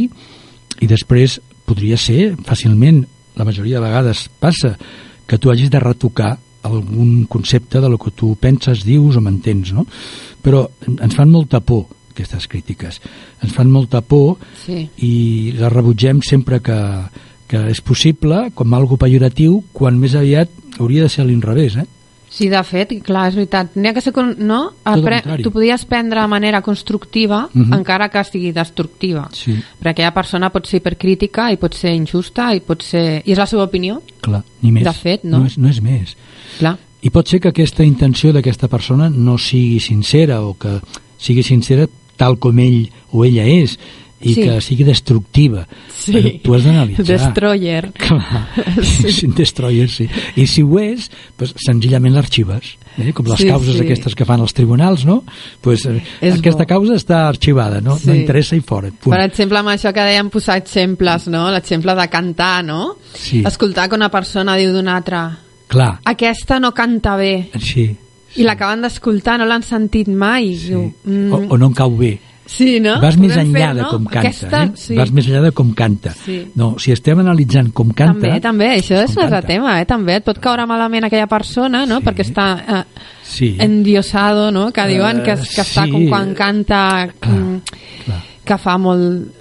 i després podria ser fàcilment, la majoria de vegades passa, que tu hagis de retocar algun concepte de lo que tu penses, dius o m'entens, no? Però ens fan molta por aquestes crítiques. Ens fan molta por Sí. i les rebutgem sempre que, que és possible, com algo pejoratiu, quan més aviat hauria de ser a l'inrevés, eh? Sí, de fet, clar, és veritat. N'hi ha que ser... No? Apre... Tu podies prendre de manera constructiva, Mhm. encara que sigui destructiva. Sí. Perquè aquella persona pot ser hipercrítica i pot ser injusta i pot ser... I és la seva opinió, Clar, ni més. De fet, no. No és, no és més. clar. I pot ser que aquesta intenció d'aquesta persona no sigui sincera o que sigui sincera tal com ell o ella és i Sí. que sigui destructiva. Sí. Però tu has d'analitzar. Destroyer. Clar, sí. sí, destroyer, sí. I si ho és, doncs, senzillament l'arxives. Eh? Com les Sí, causes sí. aquestes que fan els tribunals, no? Pues, eh, És aquesta bo. causa està arxivada, no, Sí. no interessa i fora. Punt. Per exemple, amb això que dèiem posar exemples, no? L'exemple de cantar, no? Sí. Escoltar que una persona diu d'una altra Clar, aquesta no canta bé sí. I l'acaben d'escoltar, no l'han sentit mai. sí. Diu, mm, O, o no em cau bé. Sí, no? Vas més Podem enllà fer, de no? com canta, Aquesta, eh? sí. Vas més enllà de com canta. Sí. No, si estem analitzant com canta... També, també, això és un altre tema, eh? també et pot caure malament aquella persona, no? Sí. perquè està eh, Sí. endiosado, no? que diuen que, que està sí. com quan canta Clar, mm, clar. que fa molt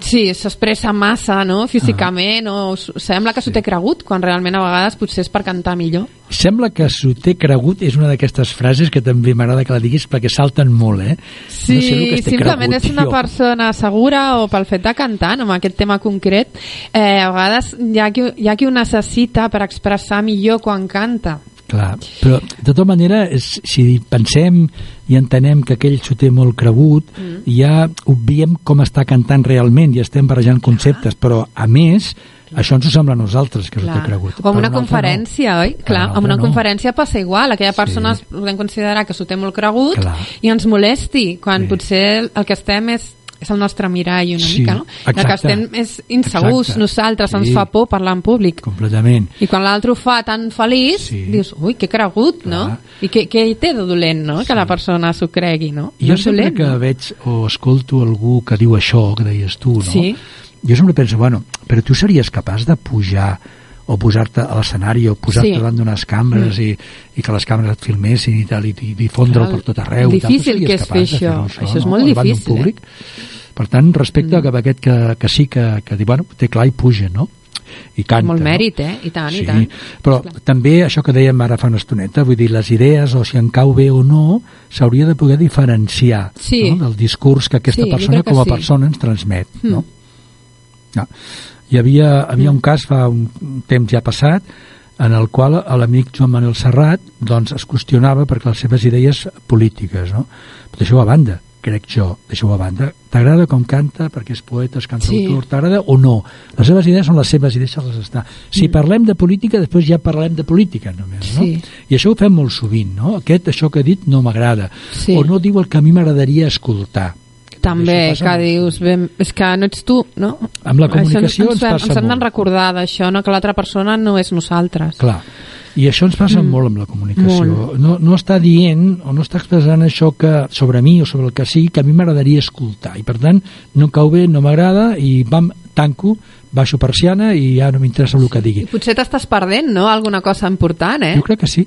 sí, s'expressa massa no? físicament o s- sembla que s'ho té cregut quan realment a vegades potser és per cantar millor. Sembla que s'ho té cregut és una d'aquestes frases que també m'agrada que la diguis perquè salten molt, eh? Sí, no sé que simplement cregut, és una persona segura o pel fet de cantar amb aquest tema concret eh, a vegades hi ha, qui, hi ha qui ho necessita per expressar millor quan canta Clar, però de tota manera, si pensem i entenem que aquell s'ho té molt cregut, mm. ja obviem com està cantant realment i estem barrejant conceptes, però a més, això ens ho sembla a nosaltres que s'ho té cregut. O en Per una un altre conferència, no. oi? Clar, en altre una no. conferència passa igual. Aquella Sí. persona es podem considerar que s'ho té molt cregut Clar. i ens molesti, quan Sí. potser el que estem és és el nostre mirall una Sí, mica, no? El que exacte. estem és insegurs Exacte. nosaltres, ens Sí. fa por parlar en públic. Completament. I quan l'altre ho fa tan feliç, Sí. dius, ui, que cregut, no? Clar. I què, què hi té de dolent, no? Que la persona s'ho cregui, no? Jo no sempre dolent, que no? veig o escolto algú que diu això que deies tu, no? Sí. Jo sempre penso, bueno, però tu series capaç de pujar o posar-te a l'escenari o posar-te Sí. davant d'unes càmeres i, i que les càmeres et filmessin i tal, i, i difondre'l per tot arreu. tal. Difícil series que és fer fer-ho, això. Això és no? molt Davant d'un difícil, eh? Públic. Per tant, respecte mm. a aquest que, que sí que, que diu, bueno, té clar i puja, no? I canta. Molt mèrit, eh? I tant, sí, i tant. però Clar. també això que dèiem ara fa una estoneta, vull dir, les idees o si en cau bé o no, s'hauria de poder diferenciar Sí. no? del discurs que aquesta Sí, persona que com a sí. persona ens transmet. Mm. No? No. Hi havia, havia un cas fa un temps ja passat en el qual l'amic Joan Manuel Serrat doncs, es qüestionava perquè les seves idees polítiques, no? Però deixeu a banda, crec jo, deixeu a banda. T'agrada com canta, perquè és poeta, és cantautor, Sí. t'agrada o no? Les seves idees són les seves i deixa-les estar. Si parlem de política, després ja parlem de política només, no? Mm. Sí. I això ho fem molt sovint, no? Aquest, això que he dit, no m'agrada. Sí. O no diu el que a mi m'agradaria escoltar. També, que dius, ben, és que no ets tu, no? Amb la comunicació ens ens, passa ens hem de recordar d'això, no? que l'altra persona no és nosaltres. Clar. I això ens passa mm. molt amb la comunicació. Molt. No, no està dient o no està expressant això que sobre mi o sobre el que sigui que a mi m'agradaria escoltar. I per tant, no cau bé, no m'agrada i vam, tanco, baixo persiana i ja no m'interessa el que digui. I potser t'estàs perdent, no?, alguna cosa important, eh? Jo crec que sí.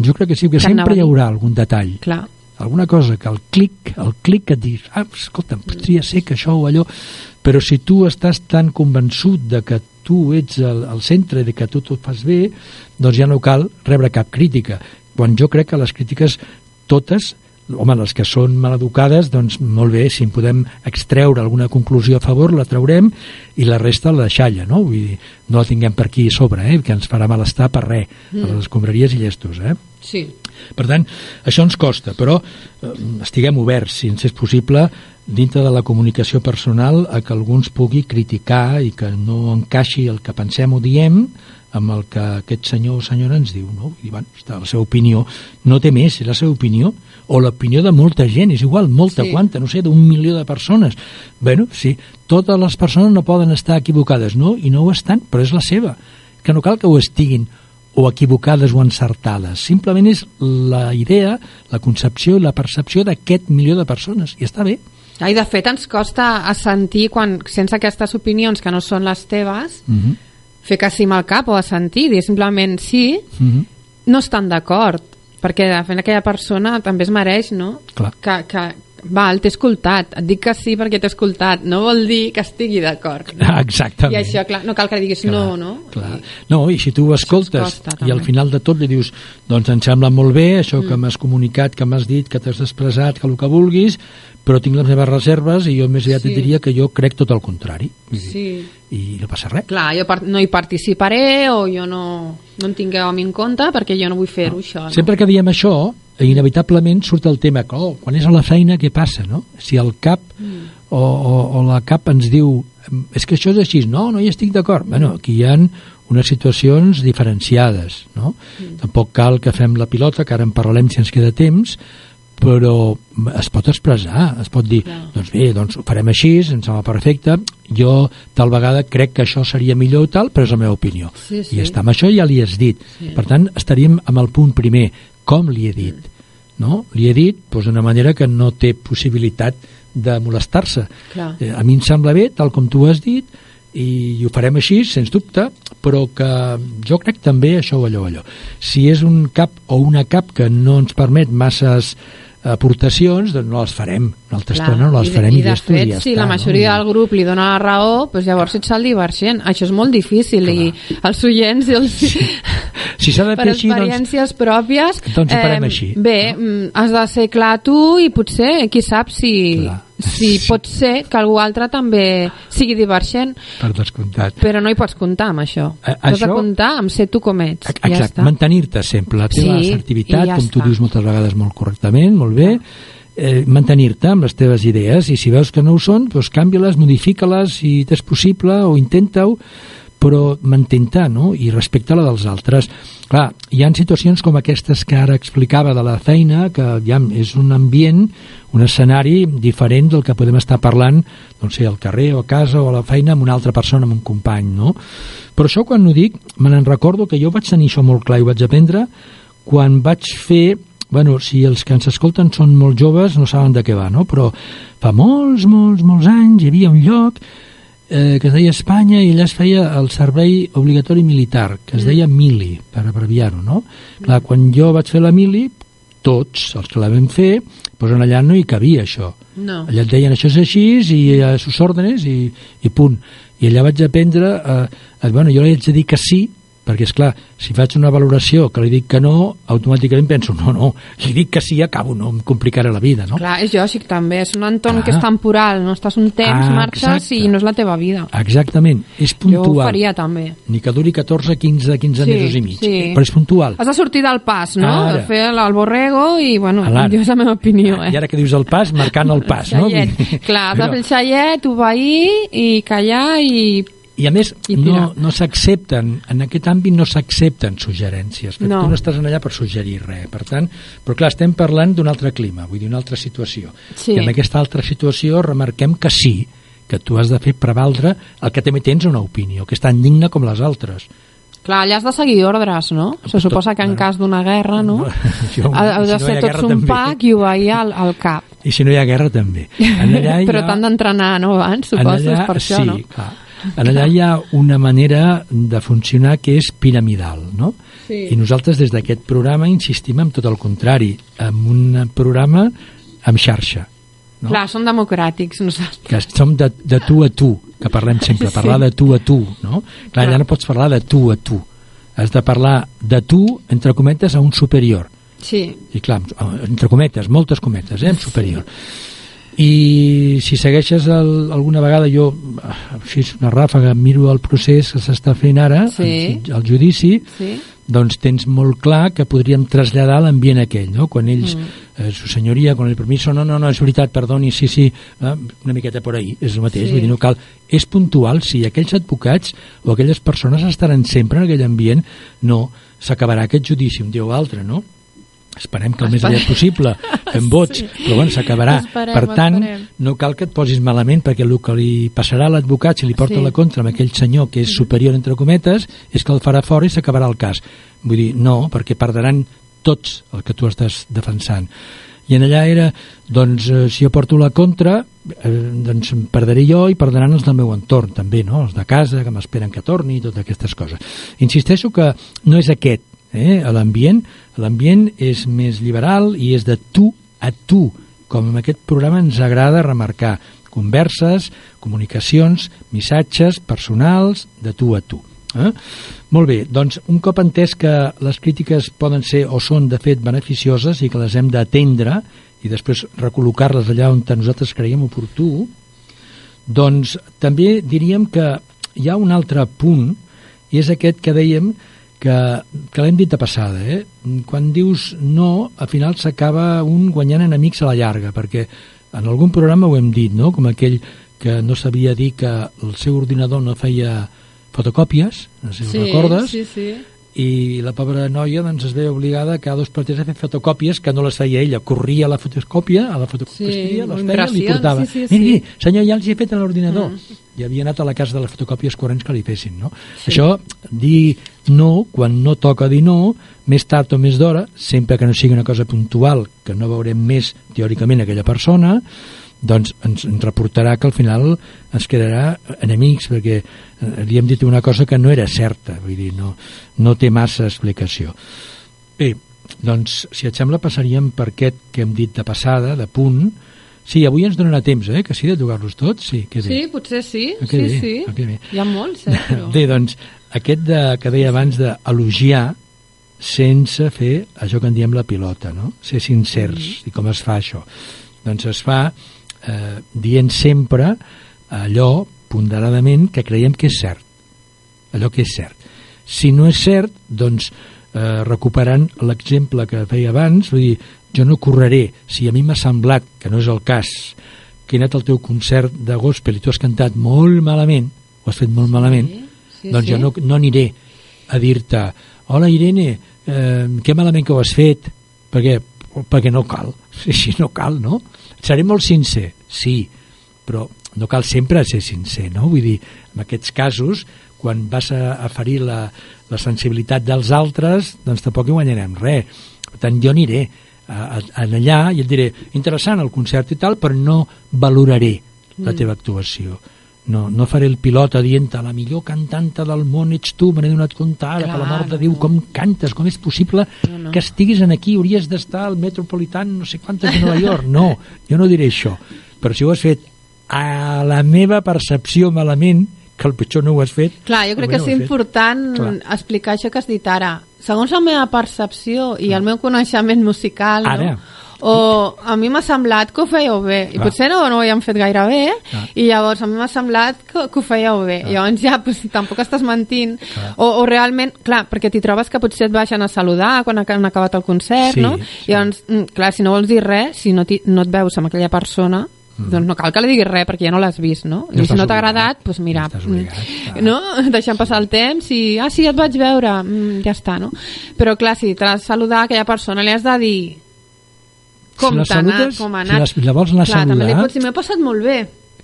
Jo crec que sí, que Que sempre hi haurà algun detall. Clar. Alguna cosa que el clic, el clic que et dius, ah, escolta, podria ser que això o allò, però si tu estàs tan convençut de que tu ets el, el centre, de que tu t'ho fas bé, doncs ja no cal rebre cap crítica. Quan jo crec que les crítiques totes home, les que són maleducades, doncs molt bé, si en podem extreure alguna conclusió a favor, la traurem i la resta la deixalla, no? Vull dir, no la tinguem per aquí a sobre, eh? que ens farà malestar per res, mm. a les escombraries i llestos, eh? Sí. Per tant, això ens costa, però eh, estiguem oberts, si ens és possible, dintre de la comunicació personal, a que algú ens pugui criticar i que no encaixi el que pensem o diem amb el que aquest senyor o senyora ens diu, no? I, bueno, està la seva opinió, no té més, és la seva opinió, o l'opinió de molta gent, és igual, molta, Sí. quanta, no sé, d'un milió de persones. Bueno, sí, totes les persones no poden estar equivocades, no? I no ho estan, però és la seva. Que no cal que ho estiguin o equivocades o encertades. Simplement és la idea, la concepció i la percepció d'aquest milió de persones. I està bé. I de fet ens costa assentir quan sents aquestes opinions que no són les teves, Mm -hmm. fer que sí amb el cap o assentir, dir simplement sí, Mm -hmm. no estan d'acord, perquè de fet aquella persona també es mereix, no? Clar. Que, que val, t'he escoltat, et dic que sí perquè t'he escoltat, no vol dir que estigui d'acord. No? Exactament. I això, clar, no cal que diguis Clar, no, no? Clar. No, i si tu ho escoltes costa, i al final de tot li dius doncs em sembla molt bé això que m'has comunicat, que m'has dit, que t'has expressat, que el que vulguis, però tinc les meves reserves i jo més aviat Sí. et diria que jo crec tot el contrari. Vull dir, Sí. I no passa res. Clar, jo no hi participaré o jo no, no en tingueu a mi en compte perquè jo no vull fer-ho, això. No? Sempre que diem això, inevitablement surt el tema que, oh, quan és a la feina, què passa, no? Si el cap Mm. o, o, o la cap ens diu és que això és així, no, no hi estic d'acord. Mm. Bueno, aquí hi ha unes situacions diferenciades, no? Mm. Tampoc cal que fem la pilota, que ara en parlarem si ens queda temps, però es pot expressar, es pot dir, Clar. doncs bé, doncs ho farem així, em sembla perfecte, jo tal vegada crec que això seria millor i tal, però és la meva opinió. Sí, sí. I està, amb això ja li has dit. Sí. Per tant, estaríem amb el punt primer, com li he dit. no? li he dit doncs, d'una manera que no té possibilitat de molestar-se eh, a mi em sembla bé, tal com tu has dit i, i ho farem així, sens dubte però que jo crec també això o allò allò si és un cap o una cap que no ens permet masses aportacions, doncs no les farem una altra Clar, estona no les i farem i i, de llesto, fet, i ja si està, la majoria no? del grup li dona la raó, doncs llavors ets el divergent. Això és molt difícil i els oients i els... si s'ha de per fer així, doncs experiències pròpies Doncs ho farem així. bé, mm, has de ser clar tu i potser, qui sap si, Clar. si Sí. pot ser que algú altre també sigui divergent per descomptat però no hi pots comptar amb això Eh, has de això- comptar amb ser tu com ets i ja Exacte, està. mantenir-te sempre, la teva Sí, assertivitat, ja com tu està. dius moltes vegades molt correctament, molt bé, eh, mantenir-te amb les teves idees i si veus que no ho són, doncs canvia-les, modifica-les si t'és possible o intenta-ho, però mantén-te no? i respecta la dels altres. Clar, hi ha situacions com aquestes que ara explicava de la feina, que ja és un ambient, un escenari diferent del que podem estar parlant doncs, al carrer o a casa o a la feina amb una altra persona, amb un company, no? Però això quan ho dic, me n'en recordo que jo vaig tenir això molt clar i ho vaig aprendre quan vaig fer bueno, si els que ens escolten són molt joves no saben de què va, no? però fa molts, molts, molts anys hi havia un lloc eh, que es deia Espanya i allà es feia el servei obligatori militar, que es deia mili, per abreviar-ho, no? Clar, quan jo vaig fer la mili, tots els que la vam fer, doncs allà no hi cabia això. no. Allà et deien això és així i a sus òrdenes i, i punt. I allà vaig aprendre, eh, eh, bueno, jo li haig de dir que sí, perquè és clar, si faig una valoració que li dic que no, automàticament penso, no, no, li dic que sí acabo, no em complicaré la vida, no? Clar, és lògic també, és un entorn Ah. que és temporal, no estàs un temps, Ah, marxes exacte. i no és la teva vida. Exactament, és Jo ho puntual. faria també. Ni que duri 14, 15, 15 Sí, mesos i mig, sí. però és puntual. Has de sortir del pas, no? Ara. De fer el borrego i, bueno, jo és la meva opinió, eh? I ara que dius el pas, marcant el pas, no? Xaiet. Clar, has de fer el xaiet, obeir i callar i... I a més, I no, no s'accepten, en aquest àmbit no s'accepten suggerències, perquè No. tu no estàs allà per suggerir res, per tant, però clar, estem parlant d'un altre clima, vull dir, una altra situació. Sí. I en aquesta altra situació remarquem que sí, que tu has de fer prevaldre el que també tens una opinió, que és tan digna com les altres. Clar, allà has de seguir ordres, no? Se suposa que en cas d'una guerra, no? Jo, Heu si de no hi ser ha tots un pack i obeir al, al cap. I si no hi ha guerra, també. En allà hi Però ha- t'han d'entrenar, no, abans, suposo, allà, és per això, sí, no? clar. En allà hi ha una manera de funcionar que és piramidal, no? Sí. I nosaltres des d'aquest programa insistim en tot el contrari, en un programa amb xarxa. No? Clar, són democràtics, nosaltres. que som de, de tu a tu, que parlem sempre, Sí. parlar de tu a tu, no? Clar, allà Clar. no pots parlar de tu a tu. Has de parlar de tu, entre cometes, a un superior. Sí. I clar, entre cometes, moltes cometes, eh, superior. I si segueixes el, alguna vegada, jo, així és una ràfaga, miro el procés que s'està fent ara, Sí. el, el judici, Sí. doncs tens molt clar que podríem traslladar l'ambient aquell, no? Quan ells, mm. eh, su senyoria, con el permiso, no, no, no, és veritat, perdoni, sí, sí, eh, una miqueta por ahí, és el mateix, Sí. vull dir, no cal. És puntual, si aquells advocats o aquelles persones estaran sempre en aquell ambient, no, s'acabarà aquest judici un dia o altre, no? Esperem que el més aviat possible, fem vots, Sí. però bueno, s'acabarà. Esperem, Per tant, esperem. no cal que et posis malament, perquè el que li passarà a l'advocat si li porta Sí. la contra amb aquell senyor que és superior, entre cometes, és que el farà fora i s'acabarà el cas. Vull dir, no, perquè perdran tots el que tu estàs defensant. I en allà era, doncs, eh, si jo porto la contra, eh, doncs em perdré jo i perdran els del meu entorn, també, no?, els de casa, que m'esperen que torni i totes aquestes coses. Insisteixo que no és aquest, eh, l'ambient, l'ambient és més liberal i és de tu a tu, com en aquest programa ens agrada remarcar, converses, comunicacions, missatges personals de tu a tu. Eh? Molt bé, doncs un cop entès que les crítiques poden ser o són de fet beneficioses i que les hem d'atendre i després recol·locar-les allà on nosaltres creiem oportú, doncs també diríem que hi ha un altre punt i és aquest que dèiem que, que l'hem dit de passada eh? quan dius no al final s'acaba un guanyant enemics a la llarga perquè en algun programa ho hem dit no? com aquell que no sabia dir que el seu ordinador no feia fotocòpies no sé si ho recordes Sí, sí. I la pobra noia doncs, es veia obligada cada dos per tres a fer fotocòpies que no les feia ella, corria a la fotocòpia a la fotocòpia, Sí, les feia, li impressions, portava. sí, sí, sí. miri, miri, senyor, ja els he fet a l'ordinador. I havia anat a la casa de les fotocòpies corrents que li fessin no? això, dir no quan no toca dir no més tard o més d'hora, sempre que no sigui una cosa puntual, que no veurem més teòricament aquella persona doncs ens, ens reportarà que al final ens quedarà enemics perquè eh, li hem dit una cosa que no era certa vull dir, no, no té massa explicació bé, doncs si et sembla passaríem per aquest que hem dit de passada, de punt sí, avui ens donarà temps, eh, que sí, de tocar-los tots sí, que bé. Sí, potser sí. Ah, que sí, bé, sí. ah, que bé. Hi ha molts, eh? Però... Bé, doncs, aquest de, que deia abans d'elogiar sense fer això que en diem la pilota, no? Ser sincers. I com es fa això? Doncs es fa eh, dient sempre allò ponderadament que creiem que és cert. Allò que és cert. Si no és cert, doncs eh, recuperant l'exemple que feia abans, vull dir, jo no correré si a mi m'ha semblat, que no és el cas, que he anat al teu concert de gospel i tu has cantat molt malament, ho has fet molt malament, sí, doncs sí. jo no, no aniré a dir-te hola Irene, eh, que malament que ho has fet perquè, perquè no cal si no cal, no? Seré molt sincer, sí però no cal sempre ser sincer no? vull dir, en aquests casos quan vas a, ferir la, la sensibilitat dels altres doncs tampoc hi guanyarem res per tant jo aniré a, a, allà i et diré interessant el concert i tal però no valoraré la teva actuació no, no faré el pilota dient la millor cantanta del món ets tu, me n'he donat compte ara, per la mort de Clar, Déu, no. com cantes, com és possible No, no. que estiguis en aquí, hauries d'estar al Metropolitan no sé quantes de Nova York, no jo no diré això, però si ho has fet a la meva percepció malament que el pitjor no ho has fet Clar, jo crec que és important Clar. explicar això que has dit ara. Segons la meva percepció i el meu coneixement musical, Ara. no? O a mi m'ha semblat que ho fèieu bé i Clar. potser no, no ho havíem fet gaire bé Clar. i llavors a mi m'ha semblat que, que ho fèieu bé llavors ja pues, tampoc estàs mentint Clar. o, o realment, clar, perquè t'hi trobes que potser et baixen a saludar quan ha- han acabat el concert Sí, no? sí. llavors, mm, clar, si no vols dir res si no, no et veus amb aquella persona doncs no cal que li diguis res perquè ja no l'has vist no? Mm. Ja i si no t'ha obligat. agradat, doncs mira Ja mm, obligat, clar. no? deixant passar el temps i, ah, sí, ja et vaig veure, mm, ja està, no? Però clar, si t'has de saludar a aquella persona, li has de dir com la t'ha anat, saludes, com ha si anat. les- la vols anar clar, també li pots dir, m'he passat molt bé.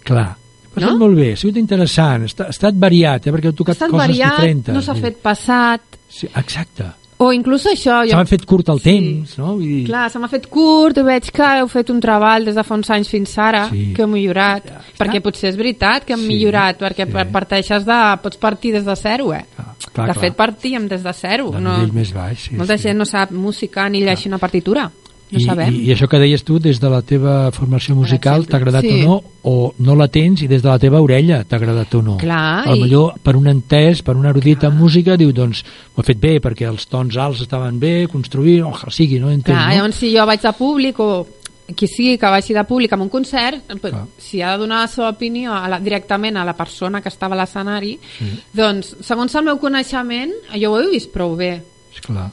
clar, ha passat No? molt bé, ha sigut interessant ha estat, variat, eh, perquè heu Ha tocat coses variat, diferents no s'ha fet passat, sí, exacte, o inclús això... se m'ha fet curt el Sí. temps no? Vull dir, Clar, se m'ha fet curt, veig que heu fet un treball des de fa uns anys fins ara, Sí. que heu millorat, Ja, perquè potser és veritat que hem Sí, millorat, perquè sí. parteixes de... pots partir des de zero, eh? Clar, clar, de clar. fet, partíem des de zero. del no, més baix sí, molta sí. gent no sap música ni llegir una partitura. No I, sabem. I, I això que deies tu, des de la teva formació musical, t'ha agradat Sí. o no, o no la tens i des de la teva orella t'ha agradat o no. Clar, A i- millor per un entès, per un erudit en música, diu, doncs, ho he fet bé, perquè els tons alts estaven bé, construir, o que sigui, no? Entens, Clar, no? llavors si jo vaig de públic o qui sigui que vagi de públic en un concert, p- Clar. si ha de donar la seva opinió a la, directament a la persona que estava a l'escenari, doncs, segons el meu coneixement, jo ho he vist prou bé. Esclar.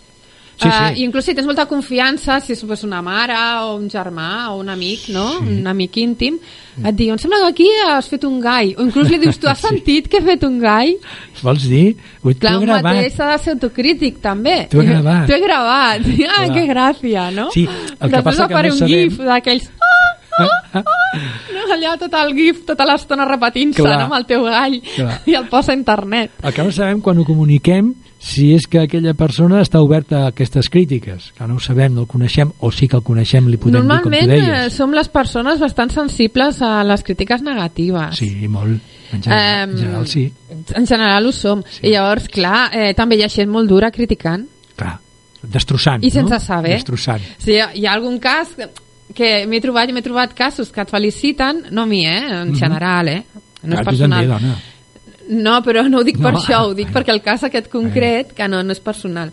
Sí, Uh, sí. inclús si tens molta confiança, si és una mare o un germà o un amic, no? Sí. un amic íntim, et diu, em sembla que aquí has fet un gai. O inclús li dius, tu has sentit que he fet un gai? Vols dir? Ui, Clar, un gravat. mateix s'ha de ser autocrític, també. T'ho he gravat. T'ho he gravat. Ah, Clar. que gràcia, no? Sí, el que Després passa que faré no un sabem- gif d'aquells... Ah, ah, ah, no, allà tot el gif, tota l'estona repetint-se no, amb el teu gall Clar. i el posa a internet. El que no sabem quan ho comuniquem si és que aquella persona està oberta a aquestes crítiques, que no ho sabem, no el coneixem, o sí que el coneixem, li podem dir com tu Normalment eh, deies. som les persones bastant sensibles a les crítiques negatives. Sí, molt. En general, Em, en general sí. En general ho som. Sí. I llavors, clar, eh, també hi ha gent molt dura criticant. Clar, destrossant, I sense no? saber. Destrossant. Sí, hi ha, hi ha algun cas que, m'he trobat, m'he trobat casos que et feliciten, no a mi, eh, en general, eh? No és personal. també, dona. No, però no ho dic per No. això, ho dic perquè el cas aquest concret, que no, no és personal.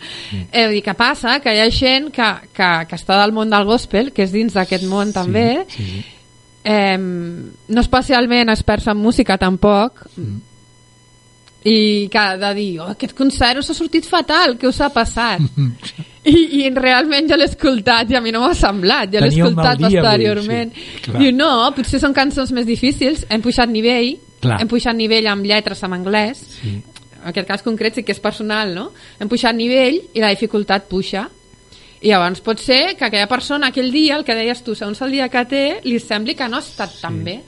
Eh, vull dir, que passa que hi ha gent que, que, que està del món del gospel, que és dins d'aquest món també, Sí, sí. eh, no especialment experts en música tampoc, Mm. i que ha de dir, oh, aquest concert us ha sortit fatal, què us ha passat? I, I realment jo l'he escoltat i a mi no m'ha semblat, jo l'he escoltat dia avui, posteriorment. sí, clar. Diu, no, potser són cançons més difícils, hem pujat nivell, Clar. hem pujat nivell amb lletres en anglès, Sí. en aquest cas concret sí que és personal, no? Hem pujat nivell i la dificultat puja. I llavors pot ser que aquella persona aquell dia, el que deies tu, segons el dia que té, li sembli que no ha estat sí. tan bé.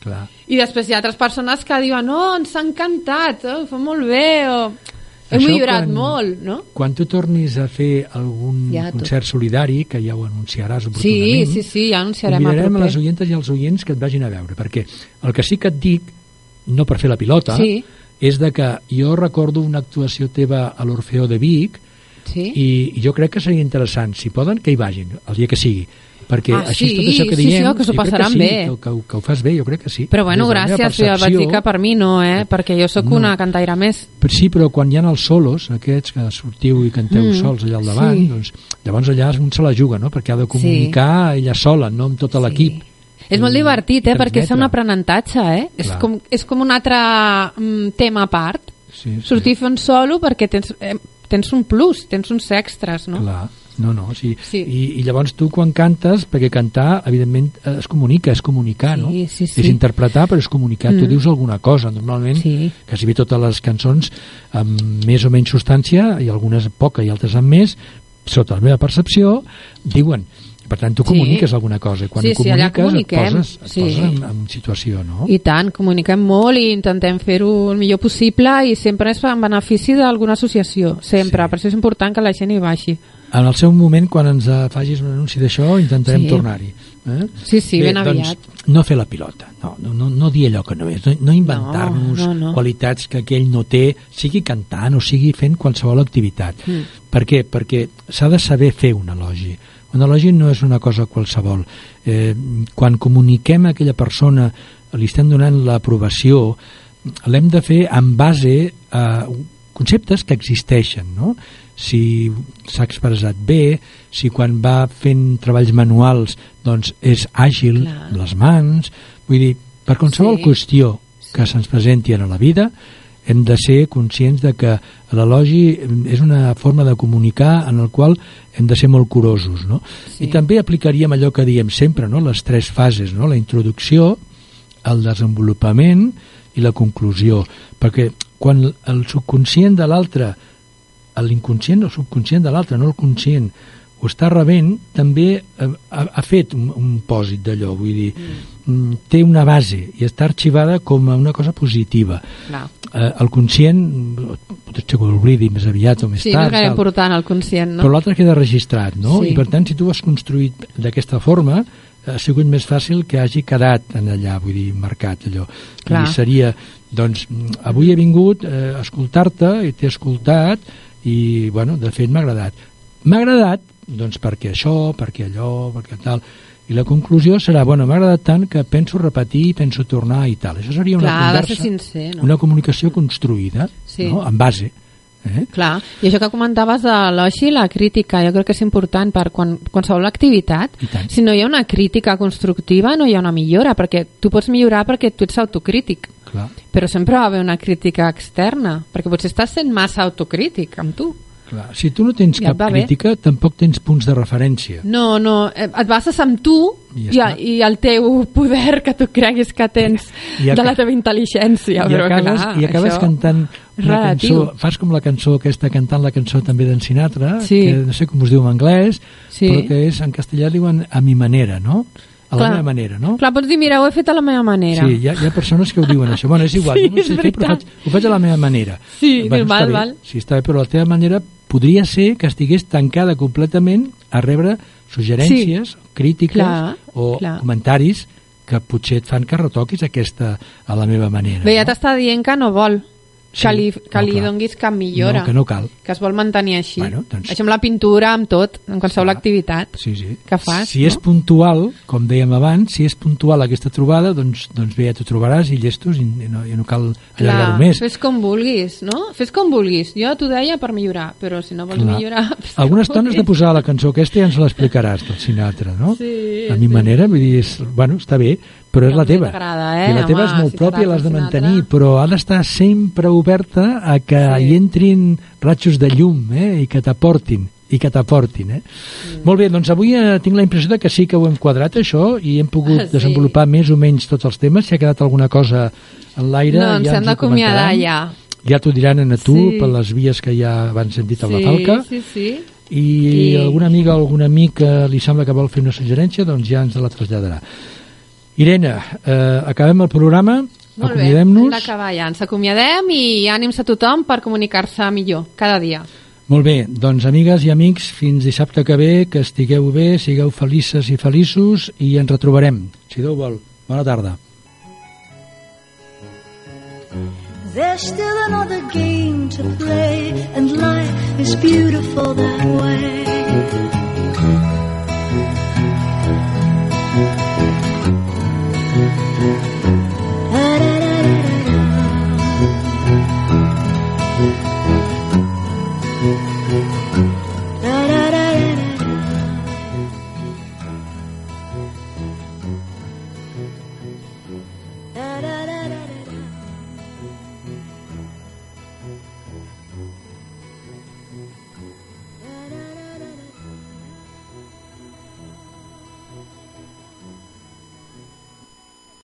Clar. I després hi ha altres persones que diuen oh, ens ha encantat, oh, ho fa molt bé, o hem Això millorat quan- molt, no? Quan tu tornis a fer algun Ja, tot. concert solidari, que ja ho anunciaràs Sí, oportunament, sí, sí, ja anunciarem a convidarem a proper. les oientes i als oients que et vagin a veure, perquè el que sí que et dic, no per fer la pilota, Sí. és de que jo recordo una actuació teva a l'Orfeó de Vic Sí? i, i jo crec que seria interessant, si poden, que hi vagin, el dia que sigui. Perquè Ah, així sí, tot això que sí, sí, diem... que s'ho passaran sí, bé. Que, que, que ho fas bé, jo crec que sí. Però bueno, gràcies, ja vaig dir que per mi no, eh? Perquè jo sóc No. una cantaire més. Però sí, però quan hi ha els solos, aquests que sortiu i canteu Mm, sols allà al davant, sí. doncs, llavors allà un se la juga, no? perquè ha de comunicar ella sola, no amb tot l'equip. És molt divertit, eh? Perquè és un aprenentatge, eh? És Clar. com, és com un altre mm, tema a part. Sí, sí. Sortir un solo perquè tens, eh, tens un plus, tens uns extras, no? Clar. No, no, sí. Sí. I, I llavors tu quan cantes, perquè cantar, evidentment, eh, es comunica, és comunicar, Sí, no? sí, sí. És interpretar, però és comunicar. Tu Mm. dius alguna cosa, normalment, Sí. quasi bé totes les cançons amb més o menys substància, i algunes poca i altres amb més, sota la meva percepció, diuen. Per tant, tu Sí. comuniques alguna cosa, quan Sí, sí, allà comuniques et comuniquem, poses, et sí. poses en, en situació, no? I tant, comuniquem molt i intentem fer-ho el millor possible i sempre és en benefici d'alguna associació, sempre. Sí. Per això és important que la gent hi vagi. En el seu moment, quan ens facis un anunci d'això, intentarem Sí. tornar-hi. Eh? Sí, sí, ben doncs, aviat. no fer la pilota, no, no, no, no dir allò que no és, no, no inventar-nos No, no, no. qualitats que aquell no té, sigui cantant o sigui fent qualsevol activitat. Mm. Per què? Perquè s'ha de saber fer un elogi. Un elogi no és una cosa qualsevol. Eh, quan comuniquem a aquella persona, li estem donant l'aprovació, l'hem de fer en base a conceptes que existeixen, no? si s'ha expressat bé, si quan va fent treballs manuals doncs és àgil Clar. les mans, vull dir, per qualsevol Sí. qüestió que se'ns presenti a la vida hem de ser conscients de que l'elogi és una forma de comunicar en el qual hem de ser molt curosos no? Sí. i també aplicaríem allò que diem sempre no? les tres fases, no? la introducció el desenvolupament i la conclusió perquè quan el subconscient de l'altre l'inconscient o subconscient de l'altre, no el conscient ho està rebent, també eh, ha, ha fet un, un pòsit d'allò, vull dir, mm. Té una base i està arxivada com a una cosa positiva. Clar. Eh, el conscient, pot ser que ho oblidi més aviat o més Sí, no tard, és gaire tal, important el conscient, no? però l'altre queda registrat, no? Sí. I per tant, si tu ho has construït d'aquesta forma, ha sigut més fàcil que hagi quedat en allà, vull dir, marcat allò. Clar. I seria, doncs, mm, avui he vingut eh, a escoltar-te i t'he escoltat i, bueno, de fet m'ha agradat. M'ha agradat, doncs, perquè això, perquè allò, perquè tal... I la conclusió serà, bueno, m'ha agradat tant que penso repetir, penso tornar i tal. Això seria una Clar, conversa, sincer, no? una comunicació construïda, Sí. no? en base. Eh? Clar, i això que comentaves de l'oci, la crítica, jo crec que és important per quan, qualsevol activitat. Si no hi ha una crítica constructiva, no hi ha una millora, perquè tu pots millorar perquè tu ets autocrític, Clar. però sempre va haver una crítica externa, perquè potser estàs sent massa autocrític amb tu. Clar, si tu no tens Ja cap va bé. crítica, tampoc tens punts de referència. No, no, eh, et bases amb tu I ja i, i el teu poder que tu creguis que tens I de la teva intel·ligència. I però acabes, clar, i acabes això cantant una relatiu. cançó, fas com la cançó aquesta, cantant la cançó també d'en Sinatra, Sí. que no sé com es diu en anglès, Sí. però que és, en castellà diuen a mi manera, no? A la Clar. meva manera, no? Clar, pots dir, mira, ho he fet a la meva manera. Sí, hi ha, hi ha persones que ho diuen això. Bueno, és igual, Sí, jo no sé fer, però faig, ho faig a la meva manera. Sí, bueno, val, val. Sí, està bé, però la teva manera podria ser que estigués tancada completament a rebre suggerències, crítiques Clar, o clar. comentaris que potser et fan que retoquis aquesta a la meva manera. Bé, ja no? t'està dient que no vol que li, que no, li clar. donguis cap millora. No, que no cal. que es vol mantenir així. Bueno, doncs- Això amb la pintura, amb tot, en qualsevol Clar. activitat. Sí, sí. que fas, Si no? és puntual, com dèiem abans, si és puntual aquesta trobada, doncs, doncs bé, ja t'ho trobaràs i llestos i, no, i no cal allargar-ho més. fes com vulguis, no? Fes com vulguis. Jo t'ho deia per millorar, però si no vols Clar. millorar... fes Algunes tones de posar la cançó aquesta ja ens l'explicaràs del Sinatra, no? Sí, A mi sí. manera, vull dir, és, bueno, està bé, però és la teva. eh? I la teva és Home, molt si pròpia, l'has de mantenir, però ha d'estar sempre oberta a que Sí. hi entrin ratxos de llum, eh? I que t'aportin i que t'aportin, eh? Mm. Molt bé, doncs avui eh, tinc la impressió de que sí que ho hem quadrat, això, i hem pogut sí. desenvolupar més o menys tots els temes. Si ha quedat alguna cosa en l'aire, No, ens ja hem d'acomiadar ja. ja t'ho diran a tu Sí. per les vies que ja van sentit a la sí, Falca sí, sí. i, I- alguna amiga o algun amic que li sembla que vol fer una suggerència doncs ja ens la traslladarà Irene, eh, acabem el programa Molt bé, hem acomiadem-nos d'acabar ja. Ens acomiadem i ànims a tothom per comunicar-se millor, cada dia. Molt bé, doncs amigues i amics, fins dissabte que ve, que estigueu bé, sigueu felices i feliços i ens retrobarem, si Déu vol. Bona tarda. There's still another game to play, and life is beautiful that way. Thank you.